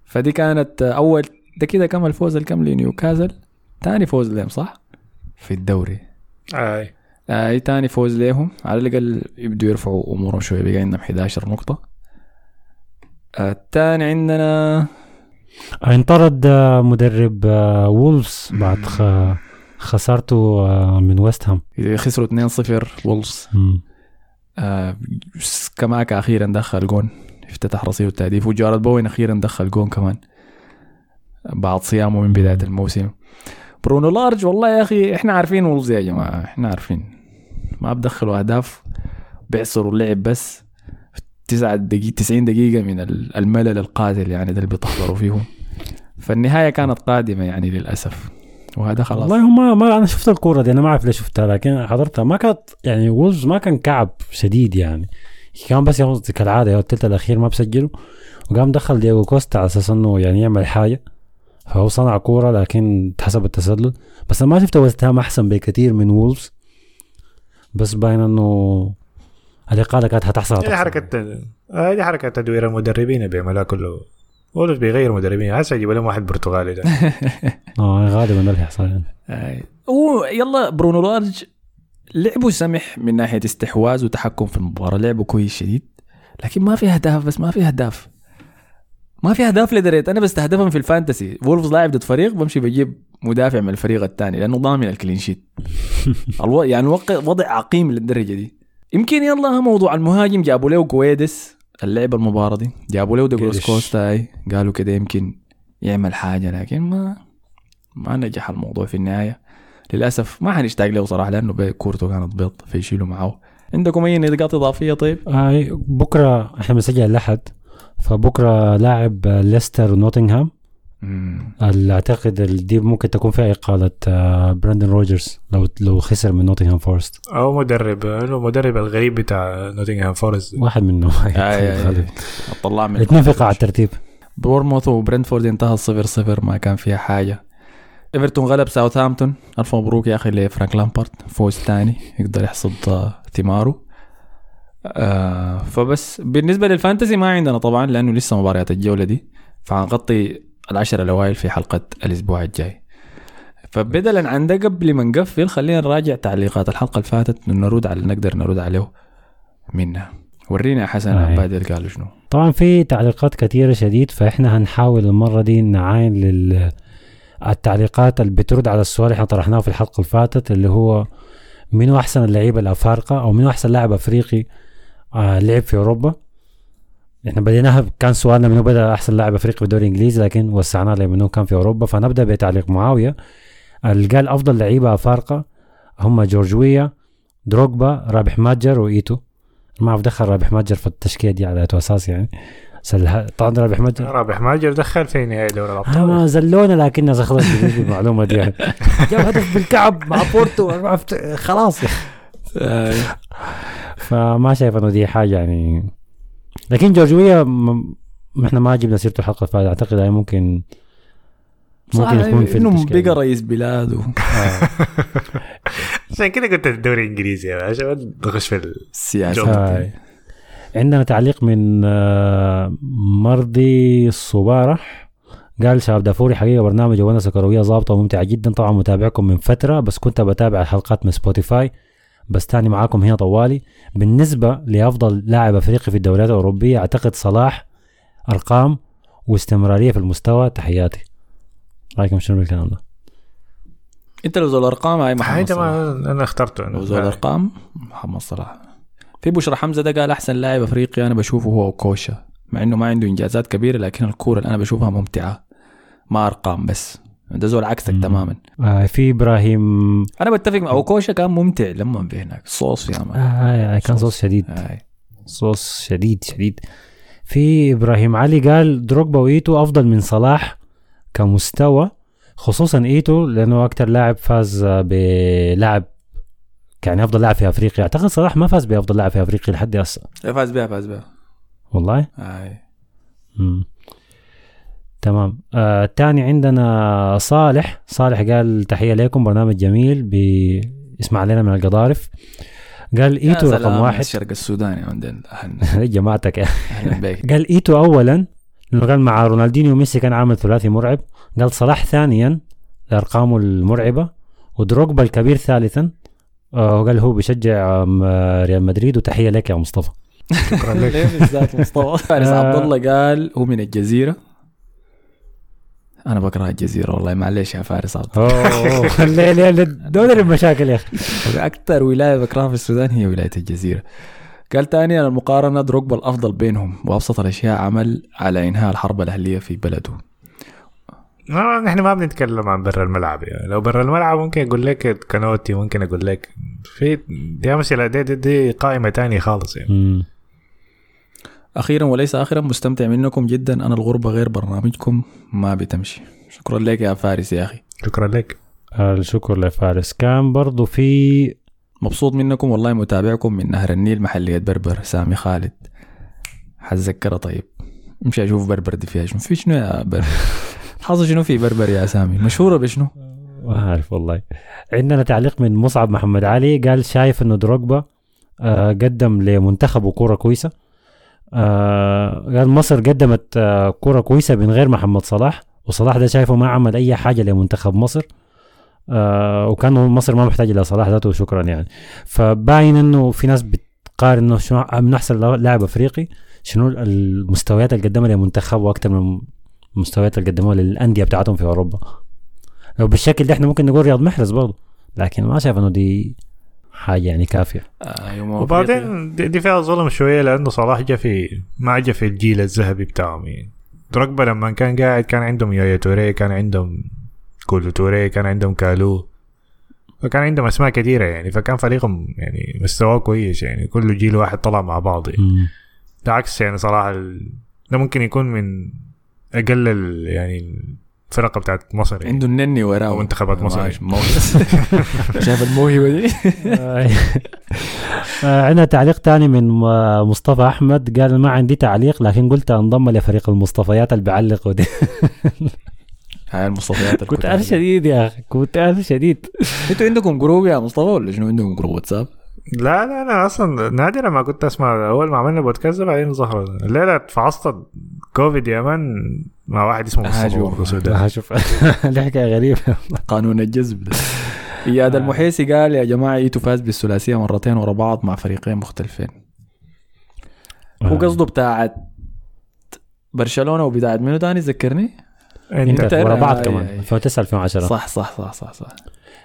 فدي كانت اول ده كده كم الفوز الكم لنيوكاسل. ثاني فوز لهم صح؟ في الدوري. آه. آي تاني فوز ليهم على الأقل يبدوا يرفعوا أمورهم شوية بقى عندهم 11 نقطة. الثاني عندنا. انطرد مدرب آه، وولفز بعد خسارته آه، من ويست هام. خسروا 2-0 وولفز. سكاماكا أخيرا دخل جون افتتح رصيد التهديف. وجارود بوين أخيرا دخل جون كمان بعد صيامه من بداية الموسم. برونو لارج والله يا أخي إحنا عارفين وولفز يا جماعة إحنا عارفين. ما بدخلوا أهداف بيعصروا اللعب بس. تسعة دقيقة 90 دقيقة من ال- الملل القاتل يعني ده اللي بتحضروا فيهم فالنهاية كانت قادمة يعني للأسف. وهذا خلاص. والله ما ما أنا شفت الكورة دي أنا ما أعرف ليش شفتها لكن حضرتها. ما كانت يعني وولفز ما كان كعب شديد يعني. كان بس كالعادة يا الثلث الأخير ما بسجلوا وقام دخل دييغو كوستا على أساس إنه يعني يعمل حاجة. فهو صنع كورة لكن اتحسب التسلل. بس أنا ما شفت ويست هام أحسن بكثير من وولفز. بس باين إنه الاقاله كانت حتحصل. حركة آه دي حركة تدوير المدربين بيعملوها كله وولف بيغير مدربين هسه يجيبوا لهم واحد برتغالي ده آه غالبا ده اللي حيحصل يعني. آي. هو يلا برونو لارج لعبه سمح من ناحية استحواذ وتحكم في المباراة لعبه كويس شديد لكن ما في أهداف بس ما في أهداف ما في أهداف لدرجه أنا بستهدفهم في ال fantasy وولفز لاعب ضد فريق بمشي بجيب مدافع من الفريق الثاني لأنه ضامن ال clean sheet. يعني وضع عقيم للدرجة دي يمكن يلا موضوع المهاجم جابوا له كويدس اللعب المباراة دي جابوا له دوغلاس. كوستا أي. قالوا كده يمكن يعمل حاجة لكن ما ما نجح الموضوع في النهاية للأسف ما حنشتاق له صراحة لأنه كورته كانت بيض فيشيلوا معاه عندكم أي نقاط إضافية طيب؟ آه بكرة إحنا بنسجل الأحد فبكرة لاعب ليستر ونوتنغهام أعتقد دي ممكن تكون فيها إقالة آه، براندن روجرز لو لو خسر من نوتنغهام فورست. أو مدرب المدرب الغريب بتاع نوتنغهام فورست. واحد منهم. آي. طلع من الاثنين في قاع الترتيب. بورموث وبرنتفورد انتهى صفر صفر ما كان فيها حاجة. إيفرتون غلب ساوثهامبتون. الف مبروك يا أخي لفرانك لامبارد. فوز ثاني يقدر يحصد آه، ثماره. آه فبس بالنسبة لل Fantasy ما عندنا طبعا لأنه لسه مباريات الجولة دي. فحنغطي العشر الأوائل في حلقة الأسبوع الجاي. فبدلا عن ده قبل ما نقفل خلينا نراجع تعليقات الحلقة اللي فاتت نرد على نقدر نرد عليه منها. ورينا يا حسن آه. عبادل قالوا شنو. طبعا في تعليقات كثيرة شديد فإحنا هنحاول المرة دي نعاين لل التعليقات اللي بترد على السؤال اللي إحنا طرحناه في الحلقة اللي فاتت اللي هو منو أحسن اللعيبة الأفارقة أو منو أحسن لاعب أفريقي آه لعب في أوروبا؟ إحنا بديناها كان سؤالنا منو بدأ أحسن لاعب أفريقي في الدوري الإنجليزي لكن وسعناه لمنو كان في أوروبا فنبدأ بتعليق معاوية. اللي قال أفضل لعيبة افارقة هم جورجويا دروجبا رابح ماجر وإيتو. ما أعرف دخل رابح ماجر في التشكيلة دي على أساس يعني. سل... طبعا رابح ماجر. رابح ماجر دخل في نهائي دوري آه الأبطال. ما زلونا لكن ناس اخذت المعلومه دي يعني. جاب هدف بالكعب مع بورتو. خلاص. آه. فما شايف إنه دي حاجة يعني لكن جورجويا م... إحنا ما جبنا سيرته الحلقة اللي فاتت اعتقد هاي ممكن ممكن يكون في إنه بقى. رئيس بلاد و-. عشان كده قلت الدوري الإنجليزي باشا ما تخش في ال- السياسة. عندنا تعليق من آه، مرضي الصبارح قال شباب دافوري حقيقة برنامج ونسة كروية ظابطة وممتعة جدا طبعا متابعكم من فترة بس كنت بتابع الحلقات من سبوتيفاي بس تاني معاكم هنا طوالي. بالنسبة لأفضل لاعب أفريقي في الدوريات الأوروبية أعتقد صلاح أرقام واستمرارية في المستوى. تحياتي. رأيكم شنو بالكلام ده؟ أنت لو زول الأرقام هاي محمد صلاح. أنا اخترته لو أنا زول الأرقام محمد صلاح. في بشرى حمزة ده قال أحسن لاعب أفريقي أنا بشوفه هو كوشا مع إنه ما عنده إنجازات كبيرة لكن الكورة اللي أنا بشوفها ممتعة ما أرقام بس. ده زول عكسك مم. تماما. آه في إبراهيم أنا بتفق مع اوكوشا كان ممتع لما في هناك صوص يا آه مان آه كان صوت شديد. هاي صوص شديد شديد. في إبراهيم علي قال دروجبا وإيتو أفضل من صلاح كمستوى خصوصا إيتو لأنه أكتر لاعب فاز بلاعب يعني أفضل لاعب في أفريقيا. أعتقد صلاح ما فاز بأفضل لاعب في أفريقيا لحد هسه. فاز بها فاز بها والله؟ هاي مم. تمام. آه تاني عندنا صالح. صالح قال تحية لكم برنامج جميل بيسمع لنا من القضارف. قال إيتو رقم واحد. الشرق السوداني عندنا جماعتك. يا قال إيتو اولا لأنه قال مع رونالدينيو وميسي كان عامل ثلاثي مرعب. قال صلاح ثانيا لأرقامه المرعبة ودروجبا الكبير ثالثا. آه وقال هو بيشجع ريال مدريد. وتحية لك يا مصطفى. شكرا لك ليه بالذات مصطفى؟ فارس آه. عبد الله قال هو من الجزيرة. أنا بكره الجزيرة والله معلش يا فارس عبد أوه. ليه دول المشاكل يا أخي. أكثر ولاية بكرهها في السودان هي ولاية الجزيرة. قال تاني أنا المقارنة دروجبا الأفضل بينهم وأبسط الأشياء عمل على إنهاء الحرب الأهلية في بلده. ما نحن ما بنتكلم عن برا الملعب يعني. لو برا الملعب ممكن أقول لك كانوتي ممكن أقول لك في دي امثله دي, دي, دي قائمة تانية خالص يعني. أخيرا وليس آخرا مستمتع منكم جدا. أنا الغربة غير برنامجكم ما بتمشي. شكرا لك يا فارس يا أخي. شكرا لك. الشكر لفارس. كان برضو في مبسوط منكم والله متابعكم من نهر النيل محلية بربر سامي خالد. حتذكرها. طيب امشي أشوف بربر دي فيها شنو؟ في شنو يا بربر؟ حاصل شنو في بربر يا سامي؟ مشهورة بشنو؟ ما عارف والله. عندنا تعليق من مصعب محمد علي قال شايف إنه دروجبا آه قدم لمنتخبه كوره كويسة. آه مصر قدمت آه كوره كويسة من غير محمد صلاح وصلاح ده شايفه ما عمل أي حاجة لمنتخب مصر آه وكان مصر ما محتاجة لصلاح ذاته شكرا يعني. فباين إنه في ناس بتقارن إنه شنو من أحسن لاعب أفريقي شنو المستويات اللي قدمها لمنتخبه أكثر من المستويات اللي قدموها للأندية بتاعتهم في أوروبا. لو بالشكل ده إحنا ممكن نقول رياض محرز برضه لكن ما شايف إنه دي حاجة يعني كافية. آه. وبعدين دي, فيها ظلم شوية لأنه صلاح جا في ما جا في الجيل الذهبي بتاعهم. يعني دروجبا لما كان قاعد كان عندهم يايا توري كان عندهم كولو توري كان عندهم كالو فكان عندهم أسماء كثيرة يعني. فكان فريقهم يعني مستواه كويس يعني. كل جيل واحد طلع مع بعض يعني. ده عكس يعني صراحة ال... ده ممكن يكون من أقل ال... يعني الفرق بتاعت مصر يعني. عنده النني وراه أو منتخبات مصر. ماشي، مو- شايف الموهبة دي؟ آه، عندنا تعليق تاني من آه، مصطفى أحمد. قال ما عندي تعليق لكن قلت أنضم لفريق المصطفيات اللي بيعلقوا دي هاي المصطفيات كنت عارف شديد يا أخي. كنت عارف شديد. أنتوا عندكم group يا مصطفى ولا شنو؟ عندكم group واتساب؟ لا لا لا أصلا نادرا ما كنت أسمع. أول ما عملنا بودكاست بعدين ظهر. الليلة فعصت كوفيد يا man مع واحد اسمه مصطفى هاجو. برضه سوداني. لا شوف دي حكايه غريبة. قانون الجذب ده. اياد المحيسي قال يا جماعة إيتو فاز بالثلاثية مرتين ورا بعض مع فريقين مختلفين. هو قصده بتاعت برشلونة وبتاعت منو تاني؟ ذكرني؟ انت ورا بعض آه، كمان آه. 2009 2010 صح صح صح صح صح.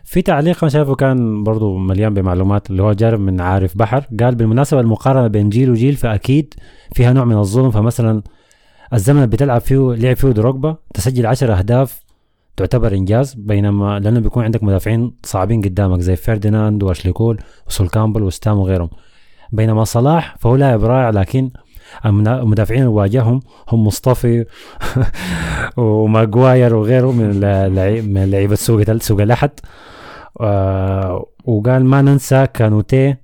في تعليق أنا شايفه كان برضو مليان بمعلومات اللي هو جارب من عارف بحر قال بالمناسبة المقارنة بين جيل وجيل فأكيد فيها نوع من الظلم فمثلا الزمن اللي بتلعب فيه لعب فيه دروجبا تسجل 10 أهداف تعتبر إنجاز بينما لأنه بيكون عندك مدافعين صعبين قدامك زي فرديناند واشلي كول وسول كامبل وستام وغيرهم. بينما صلاح فهو لاعب رائع لكن المدافعين اللي واجههم هم مصطفي وماجواير وغيره من من لعيبة سوق سوق الأحد. آه، وقال ما ننسى كانوتيه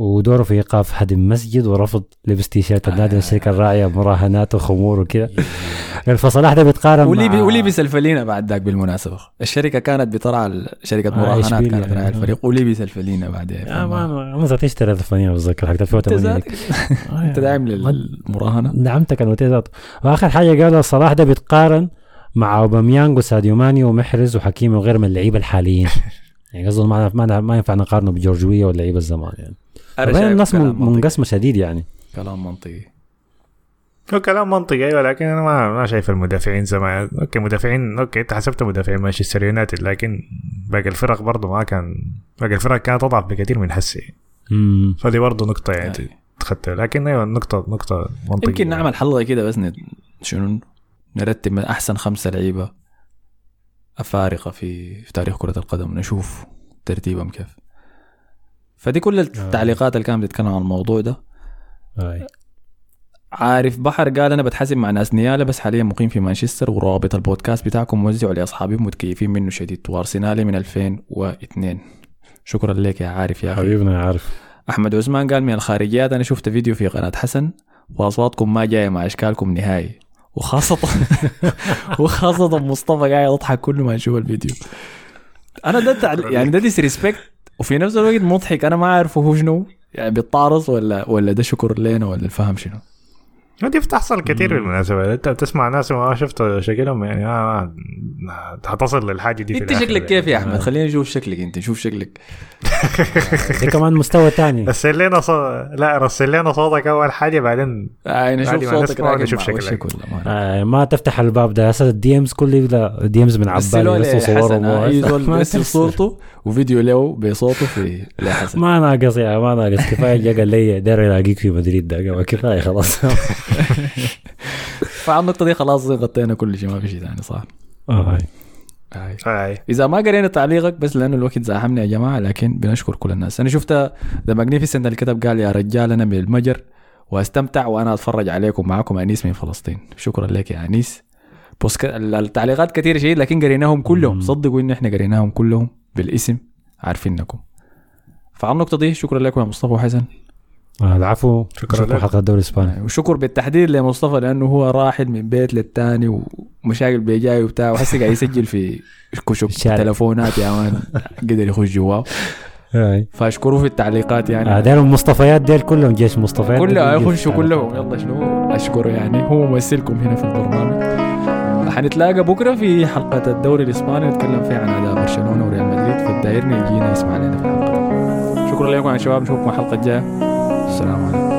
ودوره في إيقاف هدم مسجد ورفض لبس تيشيرت النادي من الشركة الراعيه بمراهنات وخمور وكذا. فصلاح ده بيتقارن ولي مع- ولبس الفلينه بعد ذاك بالمناسبة الشركة كانت بترعى شركة آه، مراهنات إشبيليا. كانت راعي الفريق. ولبس الفلينه بعدين يا ما ما ذات اشتري الفنية بتذكر حقت 2008 ديك. أنت داعم للمراهنة؟ دعمت كانوتيه ذاته وآخر حاجة قالها صلاح ده بيتقارن مع اوباميانج وساديو ماني ومحرز وحكيمي وغيرهم من اللعيبة الحاليين. يعني قصده ما ما ما ينفع نقارنه بجورج ويا واللعيبه الزمان يعني. الناس. منقسمه شديد يعني. كلام منطقي. هو كلام منطقي أيوه لكن أنا ما ما شايف المدافعين زمان. okay مدافعين okay أنت حسبت مدافعين مانشستر يونايتد لكن باقي الفرق برضه ما كان باقي الفرق كانت أضعف بكثير من حسي. امم فدي برضه نقطة يعني يعني. تخدتها لكن أيوه نقطه نقطة منطقية يمكن نعمل حلقه كده بس شنو؟ نرتب من أحسن خمسة لعيبة. أفارقة في في تاريخ كرة القدم نشوف ترتيبهم كيف. فدي كل التعليقات اللي كانت بتتكلم عن الموضوع ده. عارف بحر قال أنا بتحاسب مع ناس نيالة بس حاليا مقيم في مانشستر ورابط البودكاست بتاعكم موزعه لاصحابي متكيفين منه شديد. وارسنالي من 2002 شكرا لك يا عارف يا أخي. حبيبنا عارف. أحمد عثمان قال من الخارجيات أنا شفت فيديو في قناة حسن. وأصواتكم ما جاية مع إشكالكم نهائي. وخاصة وخاصة مصطفى قاعد يضحك كل ما يشوف الفيديو. أنا ده تعل... يعني ده ديسريسبكت وفي نفس الوقت مضحك. أنا ما عارف هو شنو. يعني بيتعرض ولا ولا ده شكر لنا ولا الفهم شنو. دي بتحصل كثير بالمناسبة. أنت بتسمع ناس ما شفت شكلهم يعني ما ما هتصل للحاجة دي أنت شكلك يعني. كيف يا أحمد؟ خلينا نشوف شكلك أنت نشوف شكلك. دي كمان مستوى تاني. رسل لنا صوت لا رسل لنا صوتك أول حاجة بعدين آه نشوف صوتك نشوف شكلك. آه ما تفتح الباب ده. هسه الدي امز كل لا دي امز من عبالي لي بس صورهم حسن آه،. صورته وفيديو له بصوته في لحسن ما ناقص يا ما ناقص. كفاية جا قال لي داير الاقيك في مدريد ده. كفاية خلاص. فعلى النقطة دي خلاص غطينا كل شيء ما في شيء ثاني صح آه، هاي. هاي. إذا ما قرينا تعليقك بس لأنه الوقت زاحمنا يا جماعة لكن بنشكر كل الناس. أنا شفت The Magnificent اللي كتب قال يا رجال أنا من المجر وأستمتع وأنا أتفرج عليكم معاكم أنيس من فلسطين. شكرا لك يا أنيس. بص ك... التعليقات كثير شيء لكن قريناهم كلهم. صدقوا إن إحنا قريناهم كلهم بالاسم عارفينكم. فعلى النقطة دي شكرا لكم يا مصطفى وحسن. آه، العفو. شكراً شكرا لك. حلقة الدوري الإسباني. وشكر بالتحديد لمصطفى لأنه هو راحل من بيت للتاني ومشاكل بيجاي وبتاع وهسه قاعد يسجل في كشك. تلفونات يا man. قدر يخش جواه. فاشكروه في التعليقات آه، يعني داير المصطفيات ديل كلهم جيش مصطفيات كلهم يخشوا كلهم. يلا شنو؟ أشكره يعني. هو ممثلكم هنا في البرنامج. حنتلاقى بكرة في حلقة الدوري الإسباني نتكلم فيها عن أداء برشلونة وريال مدريد. فالدايرني يجينا يسمع لنا في الحلقة. شكرا لكم يا شباب. نشوفكم الحلقة الجاية. 是啊。